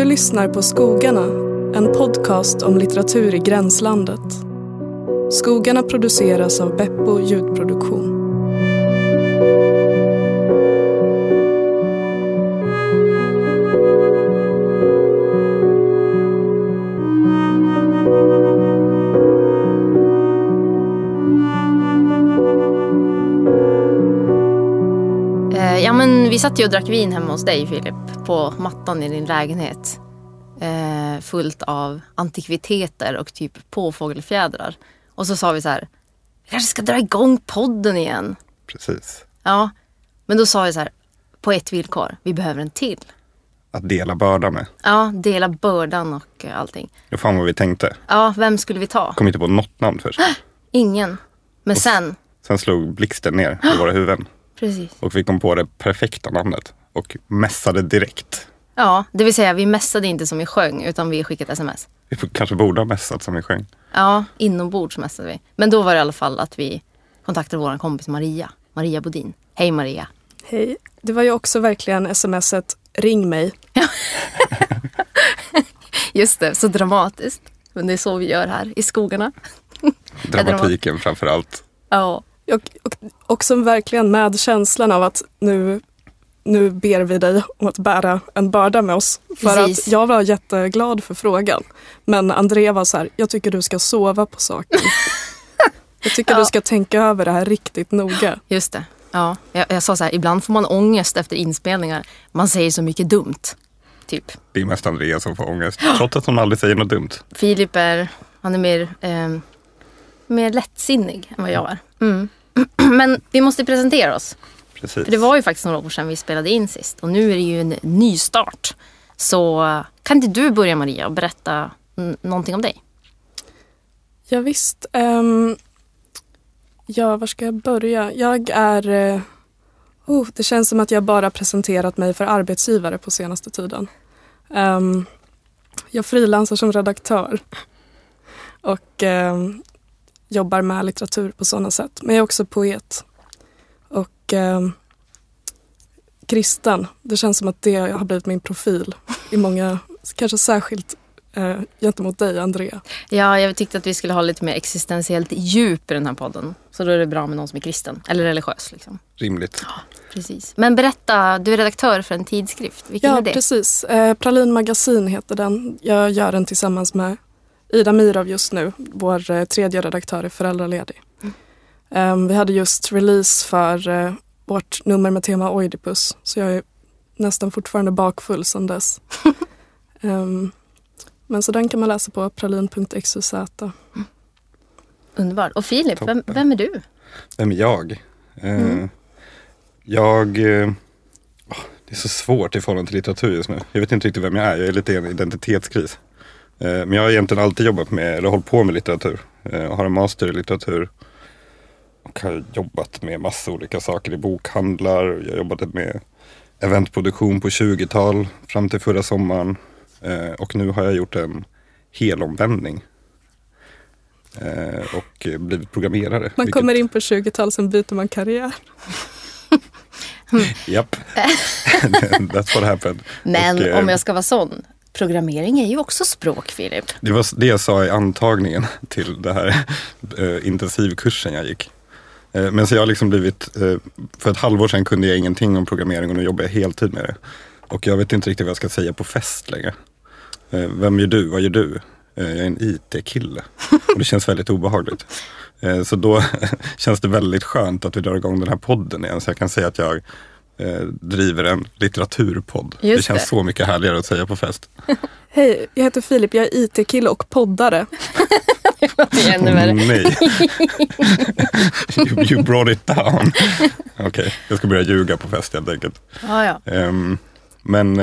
Du lyssnar på Skogarna, en podcast om litteratur i gränslandet. Skogarna produceras av Beppo ljudproduktion. Eh, ja, men vi satt ju och drack vin hemma hos dig Filip på mattan i din lägenhet. Fullt av antikviteter och typ påfågelfjädrar. Och så sa vi så här, vi kanske ska dra igång podden igen. Precis. Ja, men då sa vi så här, på ett villkor, vi behöver en till. Att dela bördan med. Ja, dela bördan och eh, allting. Det fan vad vi tänkte. Ja, vem skulle vi ta? Kom inte på något namn först. Ingen. Men sen, Sen slog blixten ner i våra huvuden. precis. Och vi kom på det perfekta namnet. Och mässade direkt. Ja, det vill säga vi mässade inte som vi sjöng utan vi skickade sms. Vi kanske borde ha mässat som vi sjöng. Ja, inombords mässade vi. Men då var det i alla fall att vi kontaktade vår kompis Maria. Maria Bodin. Hej Maria. Hej. Det var ju också verkligen smset Ring mig. Just det, så dramatiskt. Men det är så vi gör här i skogarna. Dramatiken framför allt. Ja, Och, och också verkligen med känslan av att nu, nu ber vi dig om att bära en börda med oss. För Precis. att jag var jätteglad för frågan. Men Andrea var så här, jag tycker du ska sova på saken. jag tycker Ja. du ska tänka över det här riktigt noga. just det. Ja, jag, jag sa så här, ibland får man ångest efter inspelningar. Man säger så mycket dumt. Typ. Det är mest Andrea som får ångest. Trots att hon aldrig säger något dumt. Filip är, han är mer, eh, mer lättsinnig än vad jag är. Mm. Men vi måste presentera oss. Precis. För det var ju faktiskt några år sedan vi spelade in sist och nu är det ju en ny start. Så eh, kan inte du börja Maria och berätta någonting om dig? Ja, visst. ehm, ja, var ska jag börja? Jag är... oh, det känns som att jag bara presenterat mig för arbetsgivare på senaste tiden. Um, jag frilansar som redaktör och ehm, jobbar med litteratur på sådana sätt. Men jag är också poet. Och um, kristen. Det känns som att det har blivit min profil i många, kanske särskilt eh, gentemot dig, Andrea. Ja, jag tyckte att vi skulle ha lite mer existentiellt djup i den här podden. Så då är det bra med någon som är kristen eller religiös. Liksom. Rimligt. Precis. Men berätta, du är redaktör för en tidskrift. Vilken Ja, är det? precis. Eh, Pralin Magasin heter den. Jag gör den tillsammans med Ida Mirov just nu. Vår eh, tredje redaktör är föräldraledig. Eh, vi hade just release för eh, vårt nummer med tema Oidipus. Så jag är nästan fortfarande bakfull sedan dess. Ehm, men så den kan man läsa på pralin.xyz. Underbart. Och Filip, vem, vem är du? Vem är jag? Eh, Mm. Jag... eh, åh, det är så svårt i förhållande till litteratur just nu. Jag vet inte riktigt vem jag är. Jag är lite i en identitetskris. Eh, men jag har egentligen alltid jobbat med, eller hållit på med litteratur. Eh, Jag har en master i litteratur. Och har jobbat med massa olika saker i bokhandlar. Jag jobbade med eventproduktion på 20-tal fram till förra sommaren. Eh, Och nu har jag gjort en helomvändning. Eh, Och blivit programmerare. Man vilket- kommer in på 20-tal, sen byter man karriär. Japp. That's what happened. Men Och, eh, om jag ska vara sån. Programmering är ju också språk, Filip. Det var det jag sa i antagningen till det här eh, intensivkursen jag gick. Eh, men så jag har liksom blivit, eh, för ett halvår sedan kunde jag ingenting om programmering och nu jobbar jag heltid med det. Och jag vet inte riktigt vad jag ska säga på fest längre. Eh, vem är du? Vad gör du? Jag är en IT-kille. Och det känns väldigt obehagligt. Eh, så då känns det väldigt skönt att vi drar igång den här podden igen. Så jag kan säga att jag driver en litteraturpodd. Just det känns det. så mycket härligare att säga på fest. Hej, jag heter Filip, jag är IT-kille och poddare. Det ännu värre. Nej. you, you brought it down. Okej, jag ska börja ljuga på fest helt enkelt. Ja, ja. Ehm, men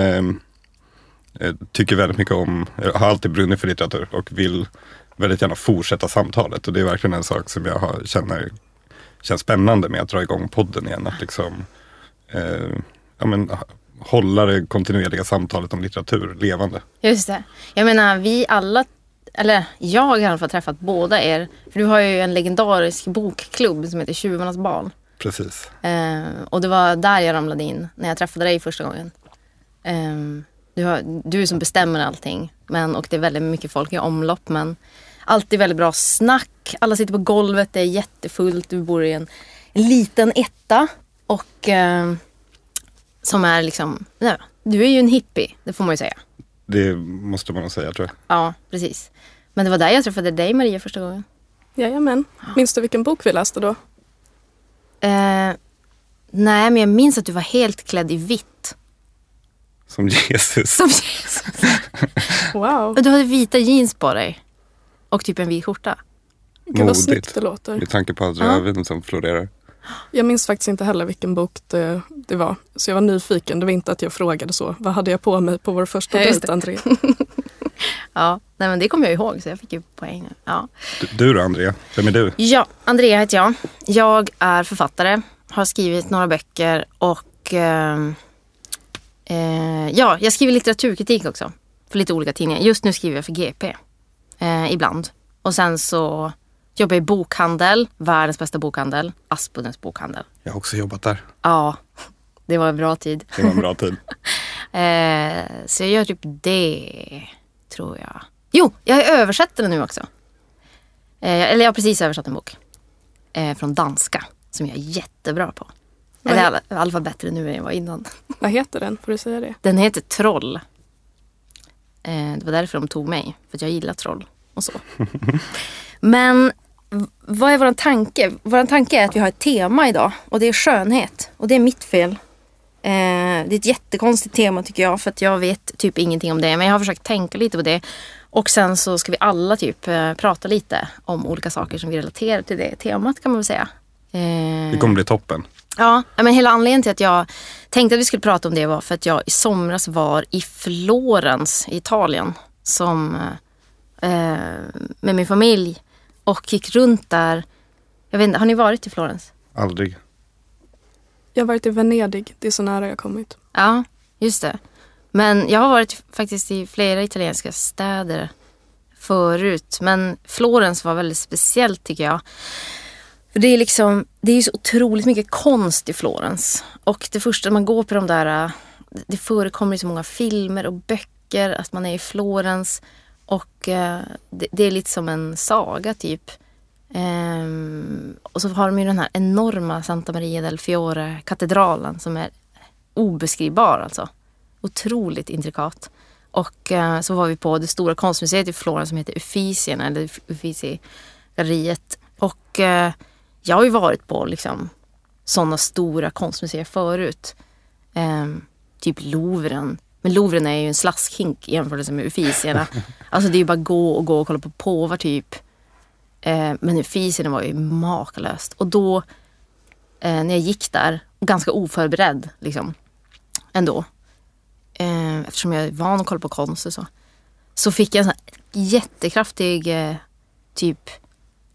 jag tycker väldigt mycket om, jag har alltid brunnit för litteratur och vill väldigt gärna fortsätta samtalet. Och det är verkligen en sak som jag har, känner känns spännande med att dra igång podden igen. Att liksom eh, ja, men, hålla det kontinuerliga samtalet om litteratur levande. Just det. Jag menar, vi alla, eller jag har i alla fall träffat båda er. För du har ju en legendarisk bokklubb som heter Tjuvarnas bal. Precis. Eh, och det var där jag ramlade in när jag träffade dig första gången. Eh, Du, har, du som bestämmer allting. Men, och det är väldigt mycket folk i omlopp. Men alltid väldigt bra snack. Alla sitter på golvet, det är jättefullt. Du bor i en, en liten etta. Och eh, som är liksom, nej, du är ju en hippie, det får man ju säga. Det måste man nog säga tror jag. Ja, precis. Men det var där jag träffade dig Maria första gången. Jajamän. Minns du vilken bok vi läste då? Eh, nej, men jag minns att du var helt klädd i vitt. Som Jesus. Som Jesus. Wow. Och du hade vita jeans på dig. Och typ en vit skjorta. Gud vad Modigt. snyggt det låter. Med tanke på allt Ja. rödvin som florerar. Jag minns faktiskt inte heller vilken bok det, det var. Så jag var nyfiken. Det var inte att jag frågade så. Vad hade jag på mig på vår första Ja, dejt. André? Ja, nej men det kommer jag ihåg så jag fick ju poäng. Ja. Du, du då Andrea? Vem är du? Ja, Andrea heter jag. Jag är författare, har skrivit några böcker och ehm, eh, ja, jag skriver litteraturkritik också. För lite olika tidningar. Just nu skriver jag för GP. Eh, ibland. Och sen så jobbar jag i bokhandel, världens bästa bokhandel, Aspudens bokhandel. Jag har också jobbat där. Ja, det var en bra tid. Det var en bra tid. Eh, så jag gör typ det, tror jag. Jo, jag är översättare nu också. Eh, eller jag har precis översatt en bok. Eh, från danska, som jag är jättebra på. Vad Eller i alla, i alla fall bättre nu än jag var innan. Vad heter den? Får du säga det? Den heter Troll. Eh, det var därför de tog mig, för att jag gillar troll och så. Men vad är vår tanke? Vår tanke är att vi har ett tema idag och det är skönhet. Och det är mitt fel. Eh, det är ett jättekonstigt tema tycker jag för att jag vet typ ingenting om det. Men jag har försökt tänka lite på det. Och sen så ska vi alla typ eh, prata lite om olika saker som vi relaterar till det temat kan man väl säga. Eh, Det kommer bli toppen. Ja, men hela anledningen till att jag tänkte att vi skulle prata om det var för att jag i somras var i Florens i Italien som, eh, med min familj och gick runt där. Jag vet inte, har ni varit i Florens? Aldrig. Jag har varit i Venedig. Det är så nära jag kommit. Ja, just det. Men jag har varit faktiskt i flera italienska städer förut. Men Florens var väldigt speciellt tycker jag. För det är liksom, det är så otroligt mycket konst i Florens. Och det första man går på de där, det förekommer i så många filmer och böcker att man är i Florens. Och eh, det, det är lite som en saga typ. Ehm, och så har de ju den här enorma Santa Maria del Fiore-katedralen som är obeskrivbar alltså. Otroligt intrikat. Och eh, så var vi på det stora konstmuseet i Florens som heter Uffizien eller Uffizi-galleriet. Och eh, jag har ju varit på liksom sådana stora konstmuseer förut. Ehm, typ Louvren. Men Louvren är ju en slaskhink i jämförelse med Uffizierna. alltså det är ju bara gå och gå och kolla på påvar typ. Eh, men Uffizierna var ju makalöst. Och då eh, när jag gick där, ganska oförberedd liksom, ändå. Eh, eftersom jag är van att kolla på konst och så. Så fick jag en sån jättekraftig eh, typ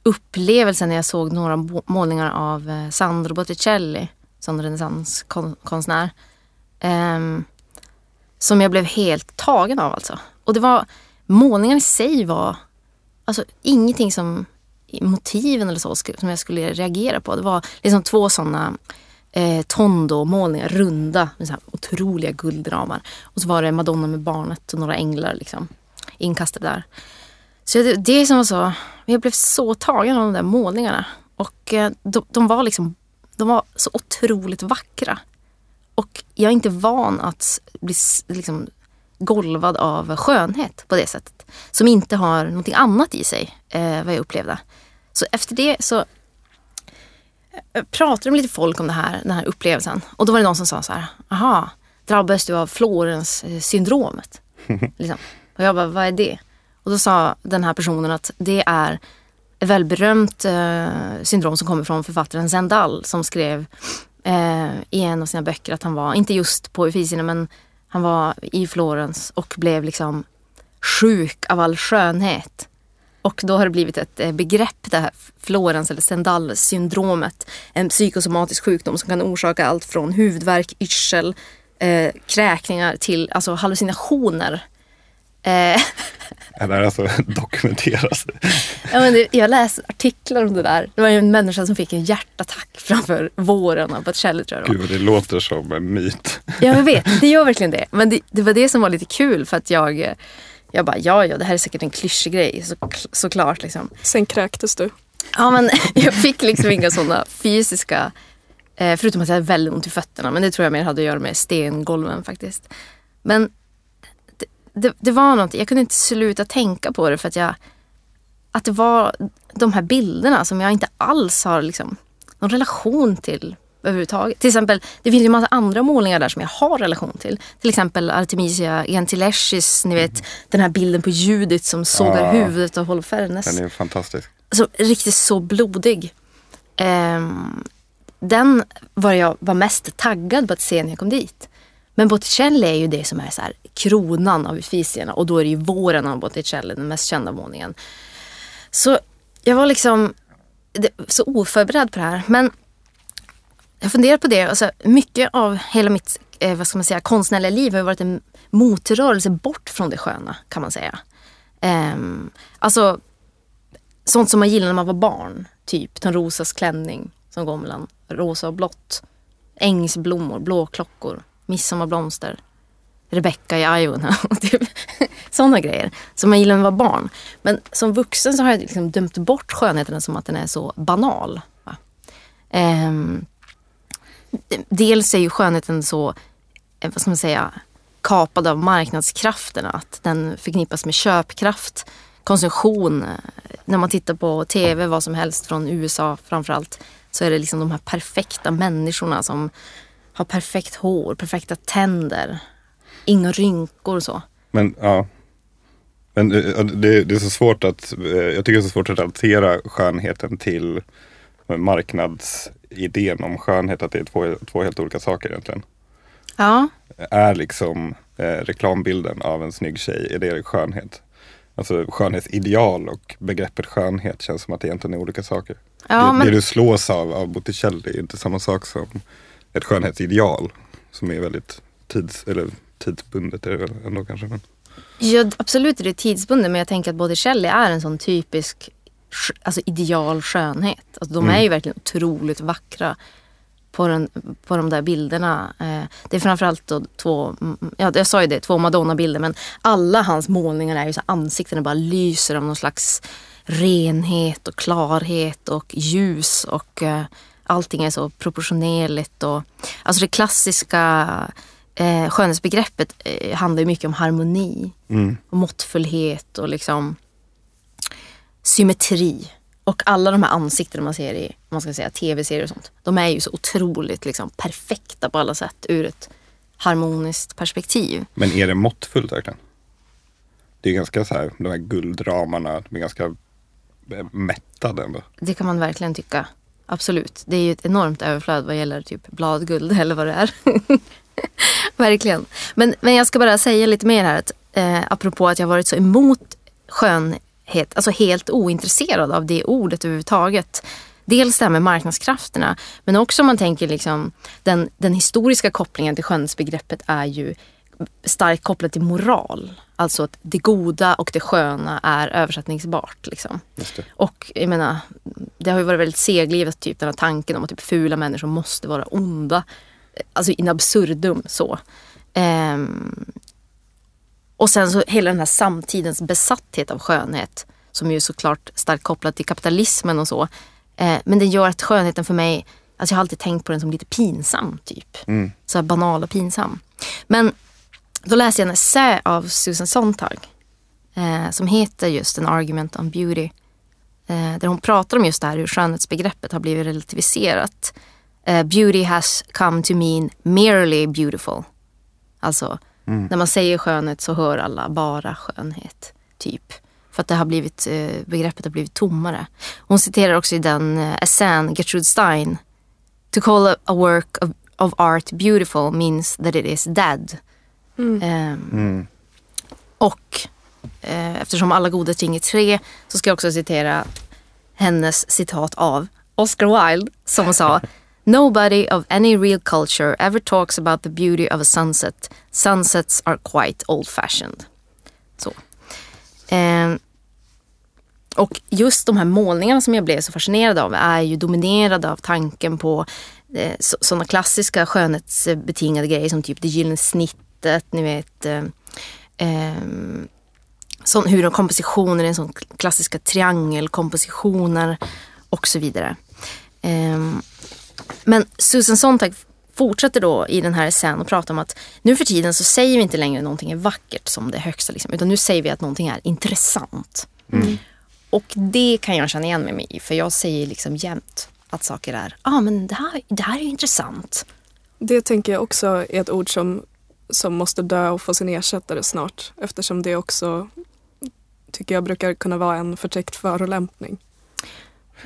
upplevelse när jag såg några må- målningar av eh, Sandro Botticelli, som renässanskonstnär. Ehm, som jag blev helt tagen av alltså. Och det var, målningarna i sig var alltså ingenting som motiven eller så som jag skulle reagera på. Det var liksom två sådana eh, Tondo-målningar, runda med så här otroliga guldramar. Och så var det Madonna med barnet och några änglar liksom inkastade där. Så det, det som var så, jag blev så tagen av de där målningarna. Och eh, de, de var liksom, de var så otroligt vackra. Och jag är inte van att bli liksom, golvad av skönhet på det sättet. Som inte har någonting annat i sig, eh, vad jag upplevde. Så efter det så eh, pratade med lite folk om det här, den här upplevelsen. Och då var det någon som sa så här, aha, drabbades du av Florens eh, syndromet? liksom. Och jag bara, vad är det? Och då sa den här personen att det är ett välberömt eh, syndrom som kommer från författaren Zendal som skrev eh, i en av sina böcker att han var, inte just på Uffizierna men han var i Florens och blev liksom sjuk av all skönhet. Och då har det blivit ett eh, begrepp, det här Florens eller Sendal-syndromet, En psykosomatisk sjukdom som kan orsaka allt från huvudvärk, yrsel, eh, kräkningar till alltså hallucinationer. Eh, Det där alltså dokumenteras. ja, men det, jag läste artiklar om det där. Det var ju en människa som fick en hjärtattack framför våren på ett tror jag. Gud, det låter som en myt. Ja, jag vet. Det gör verkligen det. Men det, det var det som var lite kul för att jag, jag bara, ja, ja, det här är säkert en klyschig grej, så, såklart liksom. Sen kräktes du. Ja, men jag fick liksom inga sådana fysiska, eh, förutom att jag hade väldigt ont i fötterna, men det tror jag mer hade att göra med stengolven faktiskt. Men det, det, var något, jag kunde inte sluta tänka på det för att jag, att det var de här bilderna som jag inte alls har liksom någon relation till överhuvudtaget. Till exempel, det finns ju massa andra målningar där som jag har relation till. Till exempel Artemisia Gentileschis, ni vet den här bilden på Judit som sågar Ja. huvudet av Holofernes. Den är fantastisk. Alltså, riktigt så blodig. Ehm, den var jag var mest taggad på att se när jag kom dit. Men Botticelli är ju det som är så här, kronan av Uffizierna och då är det ju våren av Botticelli, den mest kända målningen. Så jag var liksom så oförberedd på det här. Men jag funderar på det. Alltså, mycket av hela mitt eh, vad ska man säga, konstnärliga liv har ju varit en motrörelse bort från det sköna kan man säga. Um, alltså sånt som man gillade när man var barn. Typ Törnrosas klänning som går mellan rosa och blått. Ängsblommor, blåklockor, midsommarblomster. Rebecca i Iowa. typ. Sådana grejer som man gillade när man var barn. Men som vuxen så har jag liksom dömt bort skönheten som att den är så banal. Va? Ehm, dels är ju skönheten så, eh, vad ska man säga, kapad av marknadskrafterna. Att den förknippas med köpkraft, konsumtion. När man tittar på tv, vad som helst från USA framförallt, så är det liksom de här perfekta människorna som har perfekt hår, perfekta tänder, inga rynkor och så. Men ja. Men eh, det, det är så svårt att, eh, jag tycker det är så svårt att relatera skönheten till marknadsidén om skönhet. Att det är två, två helt olika saker egentligen. Ja, Är liksom eh, reklambilden av en snygg tjej, är det skönhet? Alltså skönhetsideal och begreppet skönhet känns som att det egentligen är olika saker. Ja, det, men- det du slås av av Botticelli är inte samma sak som ett skönhetsideal som är väldigt tids, eller tidsbundet är det väl ändå kanske. Men. Ja, absolut är det tidsbundet men jag tänker att Botticelli är en sån typisk sk- alltså ideal skönhet. Alltså, de är ju verkligen otroligt vackra på, den, på de där bilderna. Eh, det är framförallt då två, mm, ja, jag sa ju det, två Madonna-bilder men alla hans målningar är ju så ansiktena bara lyser av någon slags renhet och klarhet och ljus och eh, allting är så proportionerligt. Och, alltså det klassiska eh, skönhetsbegreppet eh, handlar ju mycket om harmoni Mm. och måttfullhet och liksom symmetri. Och alla de här ansiktena man ser i man ska säga, tv-serier och sånt. De är ju så otroligt liksom, perfekta på alla sätt ur ett harmoniskt perspektiv. Men är det måttfullt verkligen? Det är ganska så här, de här guldramarna, de är ganska eh, mättade ändå. Det kan man verkligen tycka. Absolut. Det är ju ett enormt överflöd vad gäller typ bladguld eller vad det är. verkligen. Men, men jag ska bara säga lite mer här. Att, eh, apropå att jag varit så emot skönhet, alltså helt ointresserad av det ordet överhuvudtaget. Dels det här med marknadskrafterna men också om man tänker liksom den, den historiska kopplingen till skönhetsbegreppet är ju starkt kopplat till moral. Alltså att det goda och det sköna är översättningsbart. Liksom. Och jag menar, det har ju varit väldigt seglivet typ den här tanken om att typ fula människor måste vara onda. Alltså in absurdum så. Ehm, och sen så hela den här samtidens besatthet av skönhet som ju såklart starkt kopplad till kapitalismen och så. Eh, men det gör att skönheten för mig, alltså jag har alltid tänkt på den som lite pinsam typ. Mm. Så här banal och pinsam. Men då läste jag en essä av Susan Sontag eh, som heter just An Argument on Beauty. Eh, där hon pratar om just det här hur skönhetsbegreppet har blivit relativiserat. Eh, beauty has come to mean merely beautiful. Alltså när man säger skönhet så hör alla bara skönhet. Typ. För att det har blivit, eh, begreppet har blivit tommare. Hon citerar också i den eh, essän Gertrude Stein. To call a, a work of, of art beautiful means that it is dead. Ehm, och eh, eftersom alla goda ting är tre så ska jag också citera hennes citat av Oscar Wilde som sa Nobody of any real culture ever talks about the beauty of a sunset. Sunsets are quite old fashioned. Så. Eh, och just de här målningarna som jag blev så fascinerad av är ju dominerade av tanken på eh, sådana klassiska skönhetsbetingade grejer som typ det gyllene snittet, ni vet eh, eh, sån, hur de kompositioner är sån klassiska triangelkompositioner och så vidare. Eh, men Susan Sontag fortsätter då i den här essän och pratar om att nu för tiden så säger vi inte längre någonting är vackert som det högsta, liksom, utan nu säger vi att någonting är intressant. Mm. Och det kan jag känna igen mig i, för jag säger liksom jämt att saker är, ja ah, men det här, det här är intressant. Det tänker jag också är ett ord som, som måste dö och få sin ersättare snart, eftersom det också tycker jag brukar kunna vara en förtäckt förolämpning.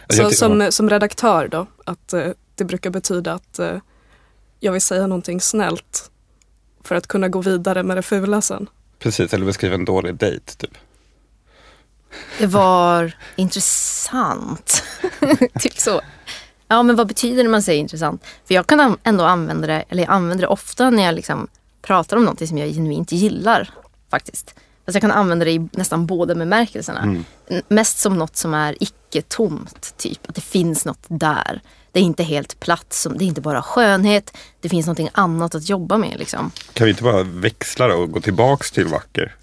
Så, som, som redaktör då, att eh, det brukar betyda att eh, jag vill säga någonting snällt för att kunna gå vidare med det fula sen. Precis, eller beskriva en dålig dejt typ. Det var intressant. typ så. Ja, men vad betyder det när man säger intressant? För jag kan ändå använda det, eller jag använder det ofta när jag liksom pratar om något som jag genuint gillar faktiskt. Fast jag kan använda det i nästan båda bemärkelserna. Mm. Mest som något som är icke-tomt, typ. Att det finns något där. Det är inte helt platt, det är inte bara skönhet. Det finns något annat att jobba med. Liksom. Kan vi inte bara växla och gå tillbaks till vacker?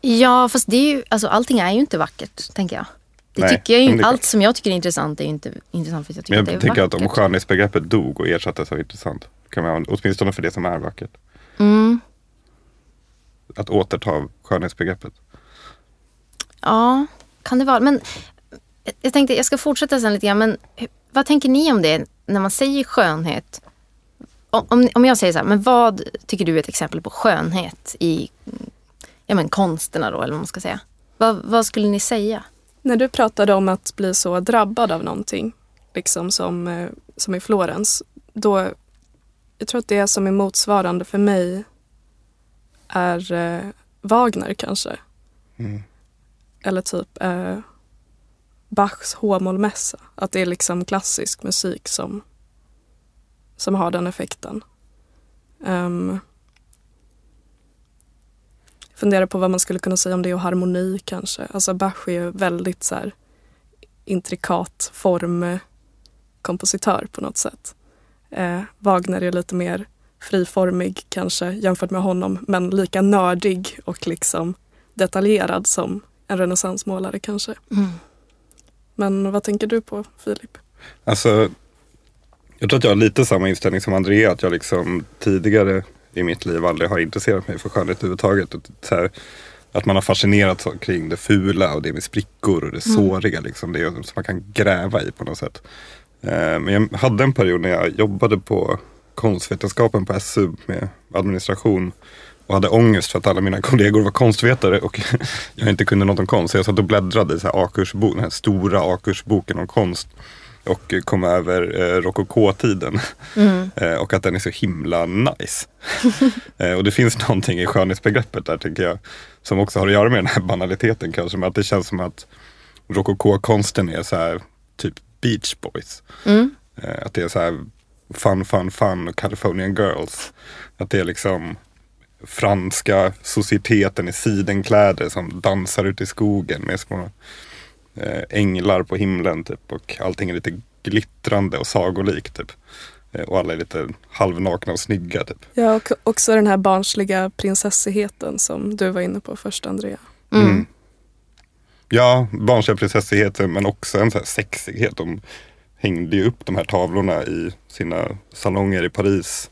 Ja, fast det är ju, alltså, allting är ju inte vackert, tänker jag. Det Nej, tycker jag ju, allt som jag tycker är intressant är ju inte intressant för att jag tycker jag att det är vackert. att om skönhetsbegreppet dog och ersattes av intressant, kan man åtminstone för det som är vackert. Mm. Att återta skönhetsbegreppet. Ja, kan det vara. Men jag tänkte, jag ska fortsätta sen lite grann, men vad tänker ni om det när man säger skönhet? Om, om jag säger så här, men vad tycker du är ett exempel på skönhet i ja, men konsterna då, eller vad man ska säga? Vad, vad skulle ni säga? När du pratade om att bli så drabbad av någonting, liksom som, eh, som i Florens, då, jag tror att det som är motsvarande för mig är eh, Wagner kanske. Mm. Eller typ eh, Bachs H-mollmässa. Att det är liksom klassisk musik som, som har den effekten. Ehm, um, funderar på vad man skulle kunna säga om det och harmoni kanske. Alltså Bach är ju väldigt så här intrikat formkompositör på något sätt. Eh, Wagner är lite mer friformig kanske jämfört med honom men lika nördig och liksom detaljerad som en renässansmålare kanske. Mm. Men vad tänker du på Filip? Alltså, jag tror att jag har lite samma inställning som Andrea. Att jag liksom tidigare i mitt liv aldrig har intresserat mig för skönhet överhuvudtaget. Här, att man har fascinerats kring det fula och det med sprickor och det mm. såriga. Liksom, det som man kan gräva i på något sätt. Eh, men jag hade en period när jag jobbade på konstvetenskapen på SU med administration och hade ångest för att alla mina kollegor var konstvetare och jag inte kunde något om konst. Så jag satt och bläddrade i Akursbok, den här stora Akursboken om konst och kom över eh, rokokotiden. Mm. eh, och att den är så himla nice. eh, och det finns någonting i skönhetsbegreppet där tänker jag. Som också har att göra med den här banaliteten kanske. Men att det känns som att rokokokonsten är så här typ Beach Boys. Mm. Eh, att det är så här fun, fun, fun och Californian Girls. Att det är liksom franska societeten i sidenkläder som dansar ute i skogen med små eh, änglar på himlen typ och allting är lite glittrande och sagolikt typ. Eh, och alla är lite halvnakna och snygga typ. Ja och också den här barnsliga prinsessigheten som du var inne på först Andrea. Mm. Mm. Ja, barnsliga prinsessigheten men också en så här sexighet. De hängde ju upp de här tavlorna i sina salonger i Paris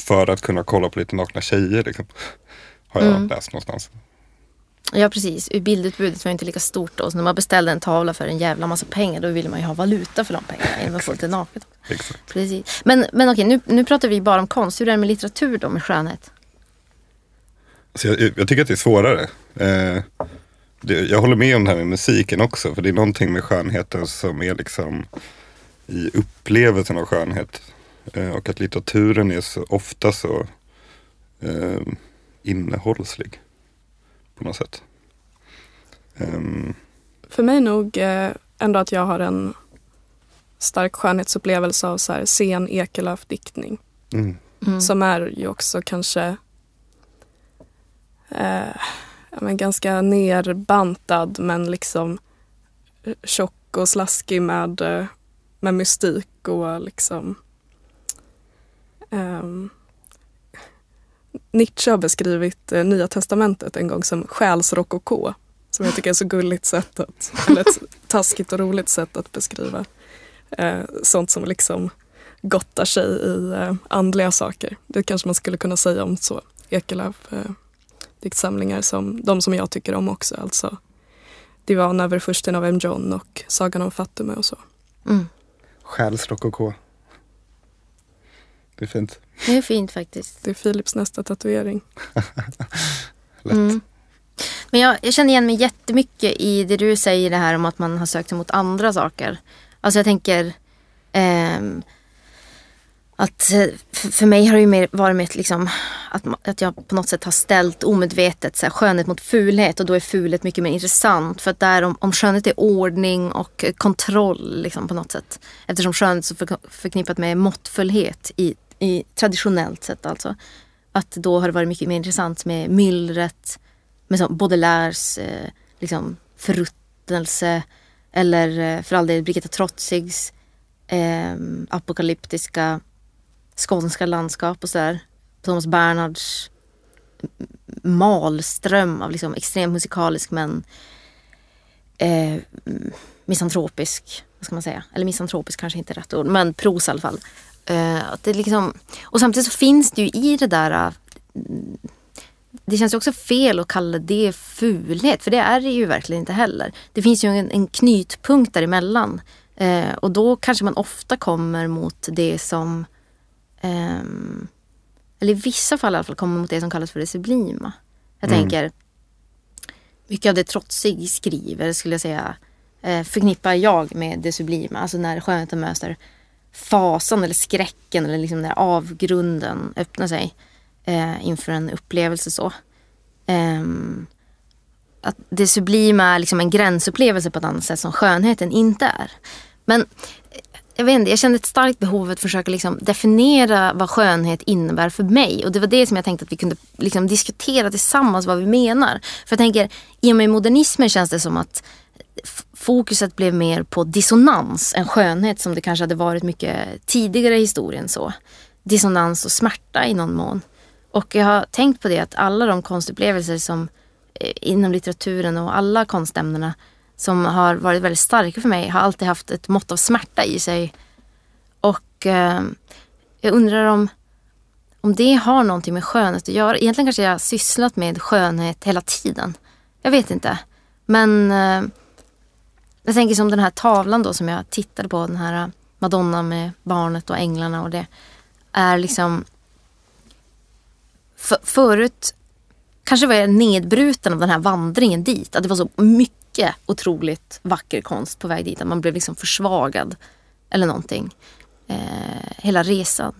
för att kunna kolla på lite nakna tjejer. Liksom. Har jag mm. läst någonstans. Ja precis, bildutbudet var inte lika stort då. Så när man beställde en tavla för en jävla massa pengar då ville man ju ha valuta för de pengarna genom att få lite naket. Exakt. Precis. Men, men okej, nu, nu pratar vi bara om konst. Hur är det med litteratur då, med skönhet? Alltså jag, jag tycker att det är svårare. Eh, det, jag håller med om det här med musiken också. För det är någonting med skönheten som är liksom i upplevelsen av skönhet. Eh, och att litteraturen är så ofta så eh, innehållslig på något sätt. Um. För mig nog eh, ändå att jag har en stark skönhetsupplevelse av så här sen Ekelöf-diktning. Mm. Mm. Som är ju också kanske eh, men ganska nerbantad men liksom tjock och slaskig med, eh, med mystik och liksom um, Nietzsche har beskrivit eh, Nya Testamentet en gång som själsrokoko. Som jag tycker är så gulligt sätt att, eller ett taskigt och roligt sätt att beskriva eh, sånt som liksom gottar sig i eh, andliga saker. Det kanske man skulle kunna säga om så Ekelöf eh, diktsamlingar som de som jag tycker om också. Alltså Divan över försten av M. John och Sagan om Fatume och så. Mm. Själsrokoko. Det är fint. Det är fint faktiskt. Det är Philips nästa tatuering. Lätt. Mm. Men jag, jag känner igen mig jättemycket i det du säger det här om att man har sökt sig mot andra saker. Alltså jag tänker ehm, att eh, för mig har det ju mer varit med liksom, att, att jag på något sätt har ställt omedvetet så här, skönhet mot fulhet och då är fulhet mycket mer intressant. För att där om, om skönhet är ordning och eh, kontroll liksom, på något sätt. Eftersom skönhet är så för, förknippat med måttfullhet i, i traditionellt sett alltså. Att då har det varit mycket mer intressant med myllret, med som Baudelaires eh, liksom, förruttnelse eller eh, för all del Birgitta Trotzigs eh, apokalyptiska skånska landskap och sådär. Thomas Bernhards malström av liksom extremt musikalisk men eh, misantropisk, vad ska man säga? Eller misantropisk kanske inte är rätt ord, men pros i alla fall. Eh, att det liksom, och samtidigt så finns det ju i det där eh, det känns också fel att kalla det fulhet, för det är det ju verkligen inte heller. Det finns ju en, en knytpunkt däremellan. Eh, och då kanske man ofta kommer mot det som, ehm, eller i vissa fall i alla fall, kommer mot det som kallas för det sublima. Jag Mm. tänker, mycket av det Trotsig skriver skulle jag säga, eh, förknippar jag med det sublima. Alltså när skönheten möter fasan eller skräcken eller liksom när avgrunden öppnar sig eh, inför en upplevelse så. Eh, att det sublima är liksom en gränsupplevelse på ett annat sätt som skönheten inte är. Men eh, jag vet inte, jag kände ett starkt behov att försöka liksom definiera vad skönhet innebär för mig. Och det var det som jag tänkte att vi kunde liksom diskutera tillsammans vad vi menar. För jag tänker, i och med modernismen känns det som att fokuset blev mer på dissonans än skönhet som det kanske hade varit mycket tidigare i historien. så. Dissonans och smärta i någon mån. Och jag har tänkt på det att alla de konstupplevelser som eh, inom litteraturen och alla konstämnena som har varit väldigt starka för mig har alltid haft ett mått av smärta i sig. Och eh, jag undrar om, om det har någonting med skönhet att göra. Egentligen kanske jag har sysslat med skönhet hela tiden. Jag vet inte. Men eh, jag tänker som den här tavlan då som jag tittade på, den här Madonna med barnet och änglarna och det är liksom för, förut kanske var jag nedbruten av den här vandringen dit. Att det var så mycket otroligt vacker konst på väg dit. Att man blev liksom försvagad. Eller någonting. Eh, hela resan.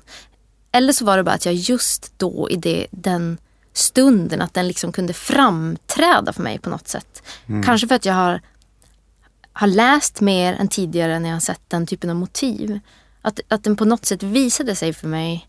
Eller så var det bara att jag just då i det, den stunden att den liksom kunde framträda för mig på något sätt. Kanske för att jag har, har läst mer än tidigare när jag har sett den typen av motiv. Att, att den på något sätt visade sig för mig.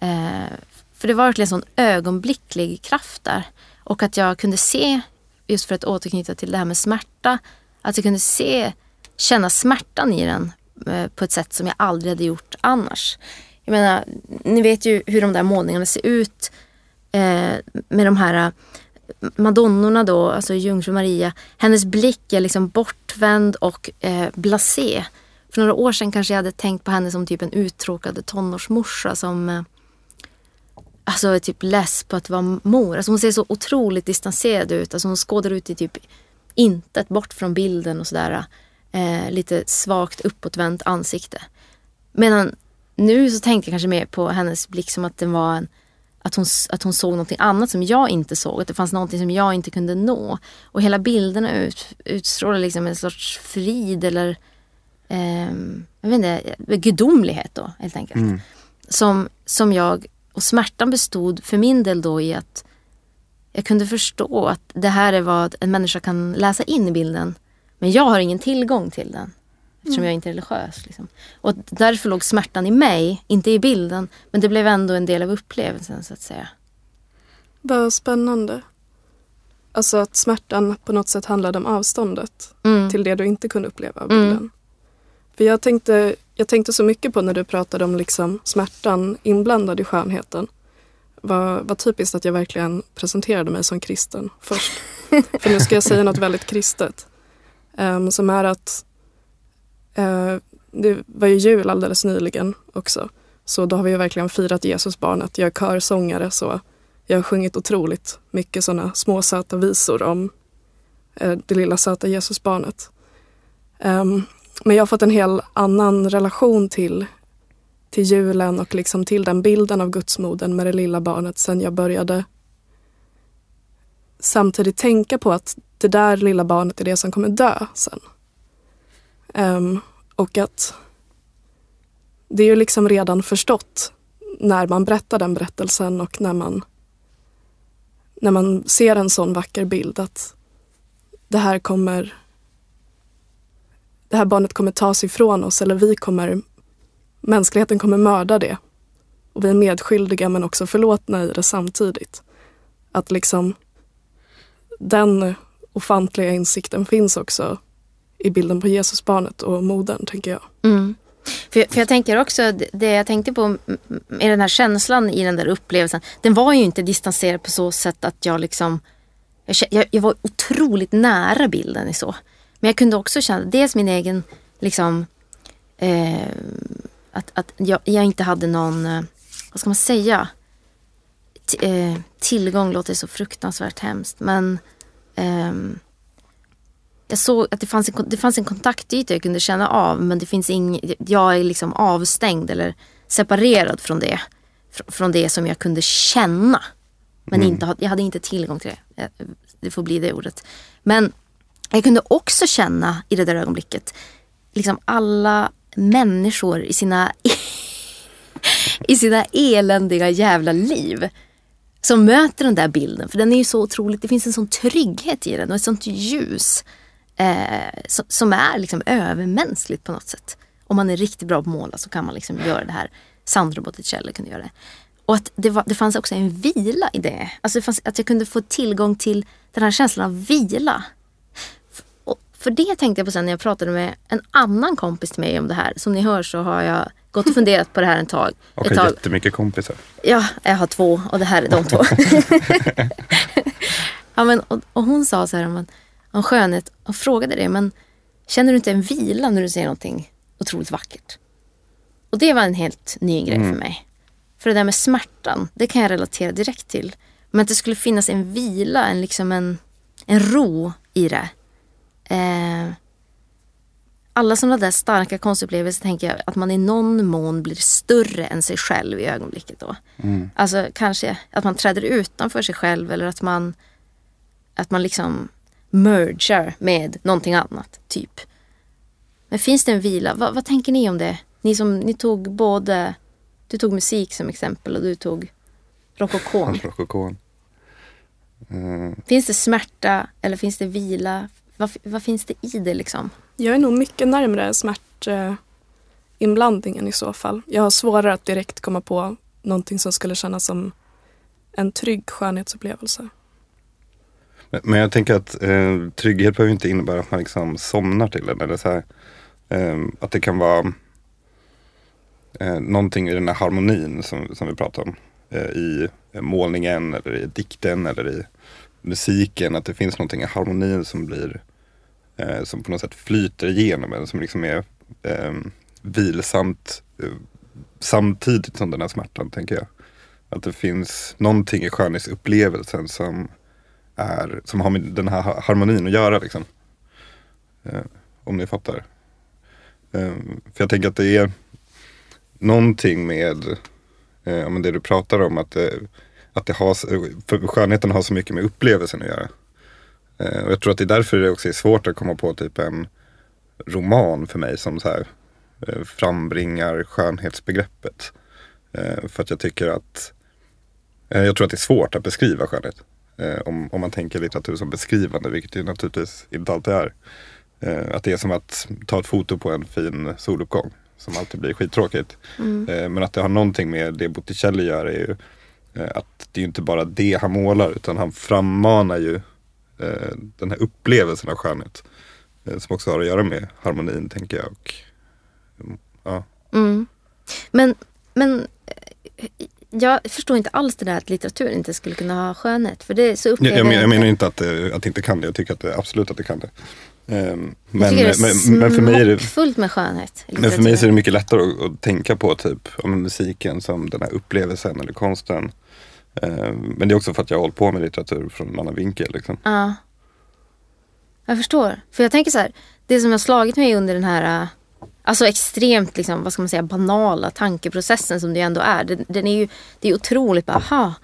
Eh, för det var verkligen en sån ögonblicklig kraft där. Och att jag kunde se, just för att återknyta till det här med smärta, att jag kunde se, känna smärtan i den eh, på ett sätt som jag aldrig hade gjort annars. Jag menar, ni vet ju hur de där målningarna ser ut eh, med de här eh, madonnorna då, alltså jungfru Maria. Hennes blick är liksom bortvänd och eh, blasé. För några år sedan kanske jag hade tänkt på henne som typ en uttråkad tonårsmorsa som eh, alltså är typ less på att vara mor. Alltså hon ser så otroligt distanserad ut. Alltså hon skådar ut i typ intet bort från bilden och sådär. Eh, lite svagt uppåtvänt ansikte. Medan nu så tänkte jag kanske mer på hennes blick som att den var en att hon, att hon såg någonting annat som jag inte såg. Att det fanns någonting som jag inte kunde nå. Och hela bilderna ut, utstrålar liksom en sorts frid eller ehm, jag vet inte, gudomlighet då helt enkelt. Som, som jag, och smärtan bestod för min del då i att jag kunde förstå att det här är vad en människa kan läsa in i bilden. Men jag har ingen tillgång till den. Eftersom jag inte är religiös. Liksom. Och därför låg smärtan i mig, inte i bilden. Men det blev ändå en del av upplevelsen så att säga. Vad spännande. Alltså att smärtan på något sätt handlade om avståndet Mm. till det du inte kunde uppleva av Mm. bilden. För jag tänkte, jag tänkte så mycket på när du pratade om liksom smärtan inblandad i skönheten. Vad, vad typiskt att jag verkligen presenterade mig som kristen först. För nu ska jag säga något väldigt kristet. Ehm, som är att Eh, det var ju jul alldeles nyligen också. Så då har vi ju verkligen firat Jesusbarnet. Jag är körsångare så jag har sjungit otroligt mycket sådana små söta visor om eh, det lilla söta Jesusbarnet. Ehm, men jag har fått en hel annan relation till, till julen och liksom till den bilden av gudsmodern med det lilla barnet sen jag började samtidigt tänka på att det där lilla barnet är det som kommer dö sen. Um, och att det är ju liksom redan förstått när man berättar den berättelsen och när man när man ser en sån vacker bild att det här kommer det här barnet kommer tas ifrån oss eller vi kommer mänskligheten kommer mörda det. Och vi är medskyldiga men också förlåtna i det samtidigt. Att liksom den ofantliga insikten finns också i bilden på Jesusbarnet och modern, tänker jag. Mm. För, för jag tänker också, det- jag tänkte på är med den här känslan i den där upplevelsen. Den var ju inte distanserad på så sätt att jag liksom jag, jag, jag var otroligt nära bilden i så. Men jag kunde också känna, dels min egen liksom eh, att, att jag, jag inte hade någon, eh, vad ska man säga? T- eh, tillgång låter så fruktansvärt hemskt men eh, jag såg att det fanns, en, det fanns en kontaktyta jag kunde känna av men det finns ing, jag är liksom avstängd eller separerad från det. Fr- Från det som jag kunde känna. Men inte, ha- jag hade inte tillgång till det. Eh, Det får bli det ordet. Men jag kunde också känna i det där ögonblicket liksom alla människor i sina, i sina eländiga jävla liv som möter den där bilden. För den är ju så otroligt, det finns en sån trygghet i den och ett sånt ljus eh, som, som är liksom övermänskligt på något sätt. Om man är riktigt bra på att måla så kan man liksom göra det här. Sandro Botticelli kunde göra det. Och att det, var, det fanns också en vila i det. Alltså det fanns, att jag kunde få tillgång till den här känslan av vila. Och för det tänkte jag på sen när jag pratade med en annan kompis till mig om det här. Som ni hör så har jag gått och funderat på det här en tag. Och ett har tag. jättemycket kompisar. Ja, jag har två och det här är de två. ja, men, och, och hon sa så här om, om skönhet och frågade det, men känner du inte en vila när du ser någonting otroligt vackert? Och det var en helt ny grej för mig. För det där med smärtan, det kan jag relatera direkt till. Men att det skulle finnas en vila, en, liksom en, en ro i det. Eh, alla sådana där starka konstupplevelser tänker jag att man i någon mån blir större än sig själv i ögonblicket då. Alltså kanske att man träder utanför sig själv eller att man att man liksom mergar med någonting annat, typ. Men finns det en vila? Va, vad tänker ni om det? Ni som, ni tog både, du tog musik som exempel och du tog rokokon. Rokokon. Eh, Finns det smärta eller finns det vila? Vad, vad finns det i det liksom? Jag är nog mycket närmare smärtinblandningen i så fall. Jag har svårare att direkt komma på någonting som skulle kännas som en trygg skönhetsupplevelse. Men, men jag tänker att eh, trygghet behöver inte innebära att man liksom somnar till den. Eller så här, eh, att det kan vara eh, någonting i den här harmonin som, som vi pratar om. Eh, I målningen eller i dikten eller i musiken. Att det finns någonting i harmonin som blir eh, som på något sätt flyter igenom en. Som liksom är eh, vilsamt eh, samtidigt som den här smärtan tänker jag. Att det finns någonting i skönhetsupplevelsen som är, som har med den här harmonin att göra. Liksom. Eh, om ni fattar. Eh, för jag tänker att det är någonting med eh, men det du pratar om. Att, eh, att det har, för skönheten har så mycket med upplevelsen att göra. Eh, och jag tror att det är därför det också är svårt att komma på typ en roman för mig som så här, eh, frambringar skönhetsbegreppet. Eh, för att jag tycker att eh, jag tror att det är svårt att beskriva skönhet. Eh, om, om man tänker litteratur som beskrivande, vilket det naturligtvis inte alltid är. Eh, att det är som att ta ett foto på en fin soluppgång. Som alltid blir skittråkigt. Eh, men att det har någonting med det Botticelli gör är ju eh, att det är inte bara det han målar utan han frammanar ju eh, den här upplevelsen av skönhet. Eh, som också har att göra med harmonin tänker jag. Och, mm, ja. Mm. Men, men jag förstår inte alls det där att litteratur inte skulle kunna ha skönhet. För det så upplever jag, men- jag jag menar inte. att, det- att det inte kan det. Jag tycker att det, absolut att det kan det. Ehm, men, är men, men för mig är det fullt med skönhet. Men för mig så är det mycket lättare att, att tänka på typ om musiken som den här upplevelsen eller konsten. Eh, Men det är också för att jag har hållit på med litteratur från en annan vinkel. Liksom. Ja. Jag förstår. För jag tänker så här, det som har slagit mig under den här Alltså extremt liksom, vad ska man säga, banala tankeprocessen som det ändå är. Den, den är ju, det är otroligt bara, aha,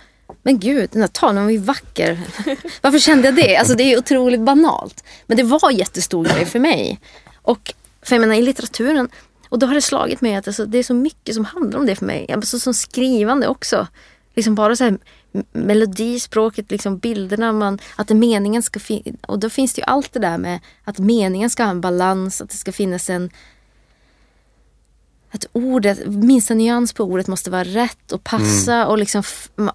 men gud, den här tavlan var ju vacker. Varför kände jag det? Alltså det är otroligt banalt. Men det var en jättestor grej för mig. Och för jag menar i litteraturen, och då har det slagit mig att alltså, det är så mycket som handlar om det för mig. Alltså, som skrivande också. Liksom bara så här melodi, språket, liksom bilderna, man, att meningen ska finnas. Och då finns det ju allt det där med att meningen ska ha en balans, att det ska finnas en att ordet, minsta nyans på ordet måste vara rätt och passa och liksom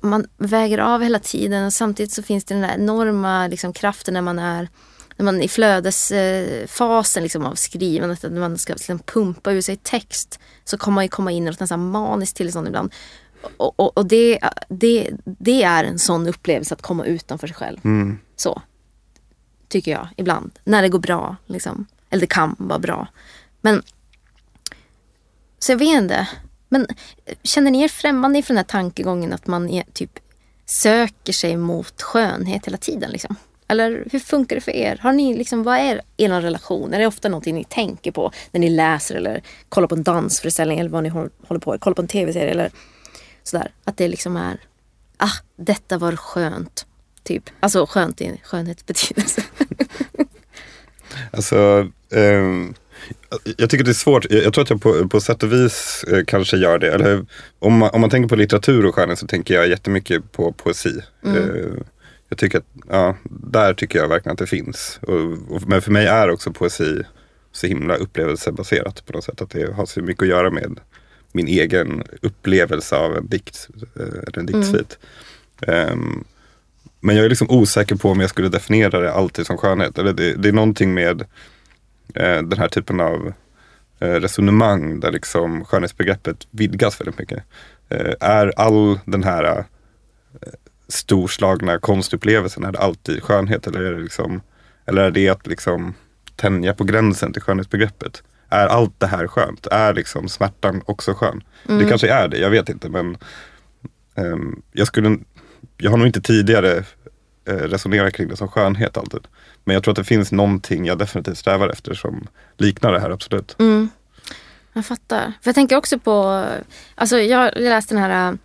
man väger av hela tiden och samtidigt så finns det den där enorma liksom, kraften när man är när man i flödesfasen liksom, av skrivandet, att man ska liksom, pumpa ur sig text så kommer man ju komma in i något nästan maniskt tillstånd ibland. Och, och, och det, det, det är en sån upplevelse att komma utanför sig själv. Mm. Så. Tycker jag ibland. När det går bra. Liksom. Eller det kan vara bra. Men. Så jag vet inte. Men eh, känner ni er främmande inför den här tankegången att man är, typ söker sig mot skönhet hela tiden? Liksom? Eller hur funkar det för er? Har ni liksom, vad är er relation? Är det ofta någonting ni tänker på när ni läser eller kollar på en dansföreställning eller vad ni håller på med? Kollar på en tv-serie eller sådär. Att det liksom är, ah, detta var skönt. Typ. Alltså skönt i skönhetsbetydelse. Alltså, um jag tycker det är svårt. Jag, tror att jag på, på sätt och vis eh, kanske gör det. Eller, om, man, om man tänker på litteratur och skönhet så tänker jag jättemycket på poesi. Eh, jag tycker att, ja, där tycker jag verkligen att det finns. Och, och, men för mig är också poesi så himla upplevelsebaserat på något sätt. Att det har så mycket att göra med min egen upplevelse av en dikt. eh, Eller en diktsvit. Ehm, men jag är liksom osäker på om jag skulle definiera det alltid som skönhet. Eller det, det är någonting med eh, den här typen av eh, resonemang där liksom skönhetsbegreppet vidgas väldigt mycket. Eh, är all den här eh, storslagna konstupplevelsen, är det alltid skönhet? Eller är det, liksom, eller är det att liksom tänja på gränsen till skönhetsbegreppet? Är allt det här skönt? Är liksom smärtan också skön? Det kanske är det, jag vet inte. Men ehm, jag, skulle, jag har nog inte tidigare eh, resonerat kring det som skönhet alltid. Men jag tror att det finns någonting jag definitivt strävar efter som liknar det här absolut. Mm. Jag fattar. För jag tänker också på, alltså jag läste den här,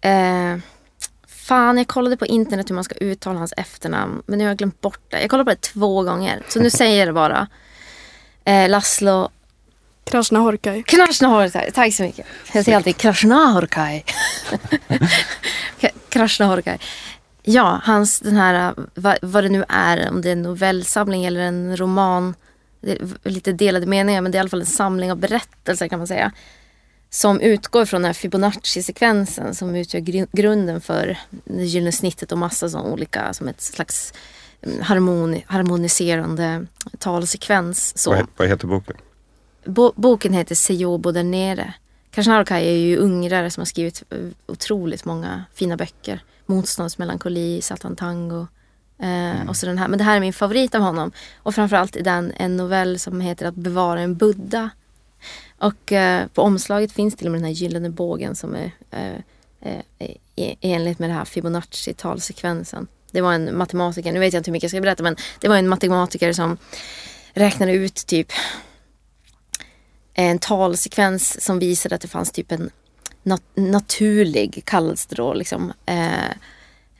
eh, fan jag kollade på internet hur man ska uttala hans efternamn men nu har jag glömt bort det. Jag kollade på det två gånger så nu säger jag det bara. Eh, Laszlo Krasnahorkai. Krasnahorkai, tack så mycket. Jag säger alltid Krasnahorkai. Krasnahorkai. Ja, hans den här, vad, vad det nu är, om det är en novellsamling eller en roman. Lite delade meningar men det är i alla fall en samling av berättelser kan man säga. Som utgår från den här Fibonacci-sekvensen som utgör gr- grunden för det gyllene snittet och massa sådana olika, som ett slags mm, harmoni, harmoniserande talsekvens. Så. Vad heter boken? Bo- boken heter Sejobo där nere. Krishnarkai är ju ungrare som har skrivit otroligt många fina böcker. Motståndsmelankoli, Satan Tango. Eh, och så den här. Men det här är min favorit av honom. Och framförallt är den en novell som heter Att bevara en Buddha. Och eh, på omslaget finns till och med den här gyllene bågen som är eh, eh, i, i enlighet med det här Fibonacci-talsekvensen. Det var en matematiker, nu vet jag inte hur mycket jag ska berätta men det var en matematiker som räknade ut typ en talsekvens som visade att det fanns typ en nat- naturlig, kallades det då, liksom, eh,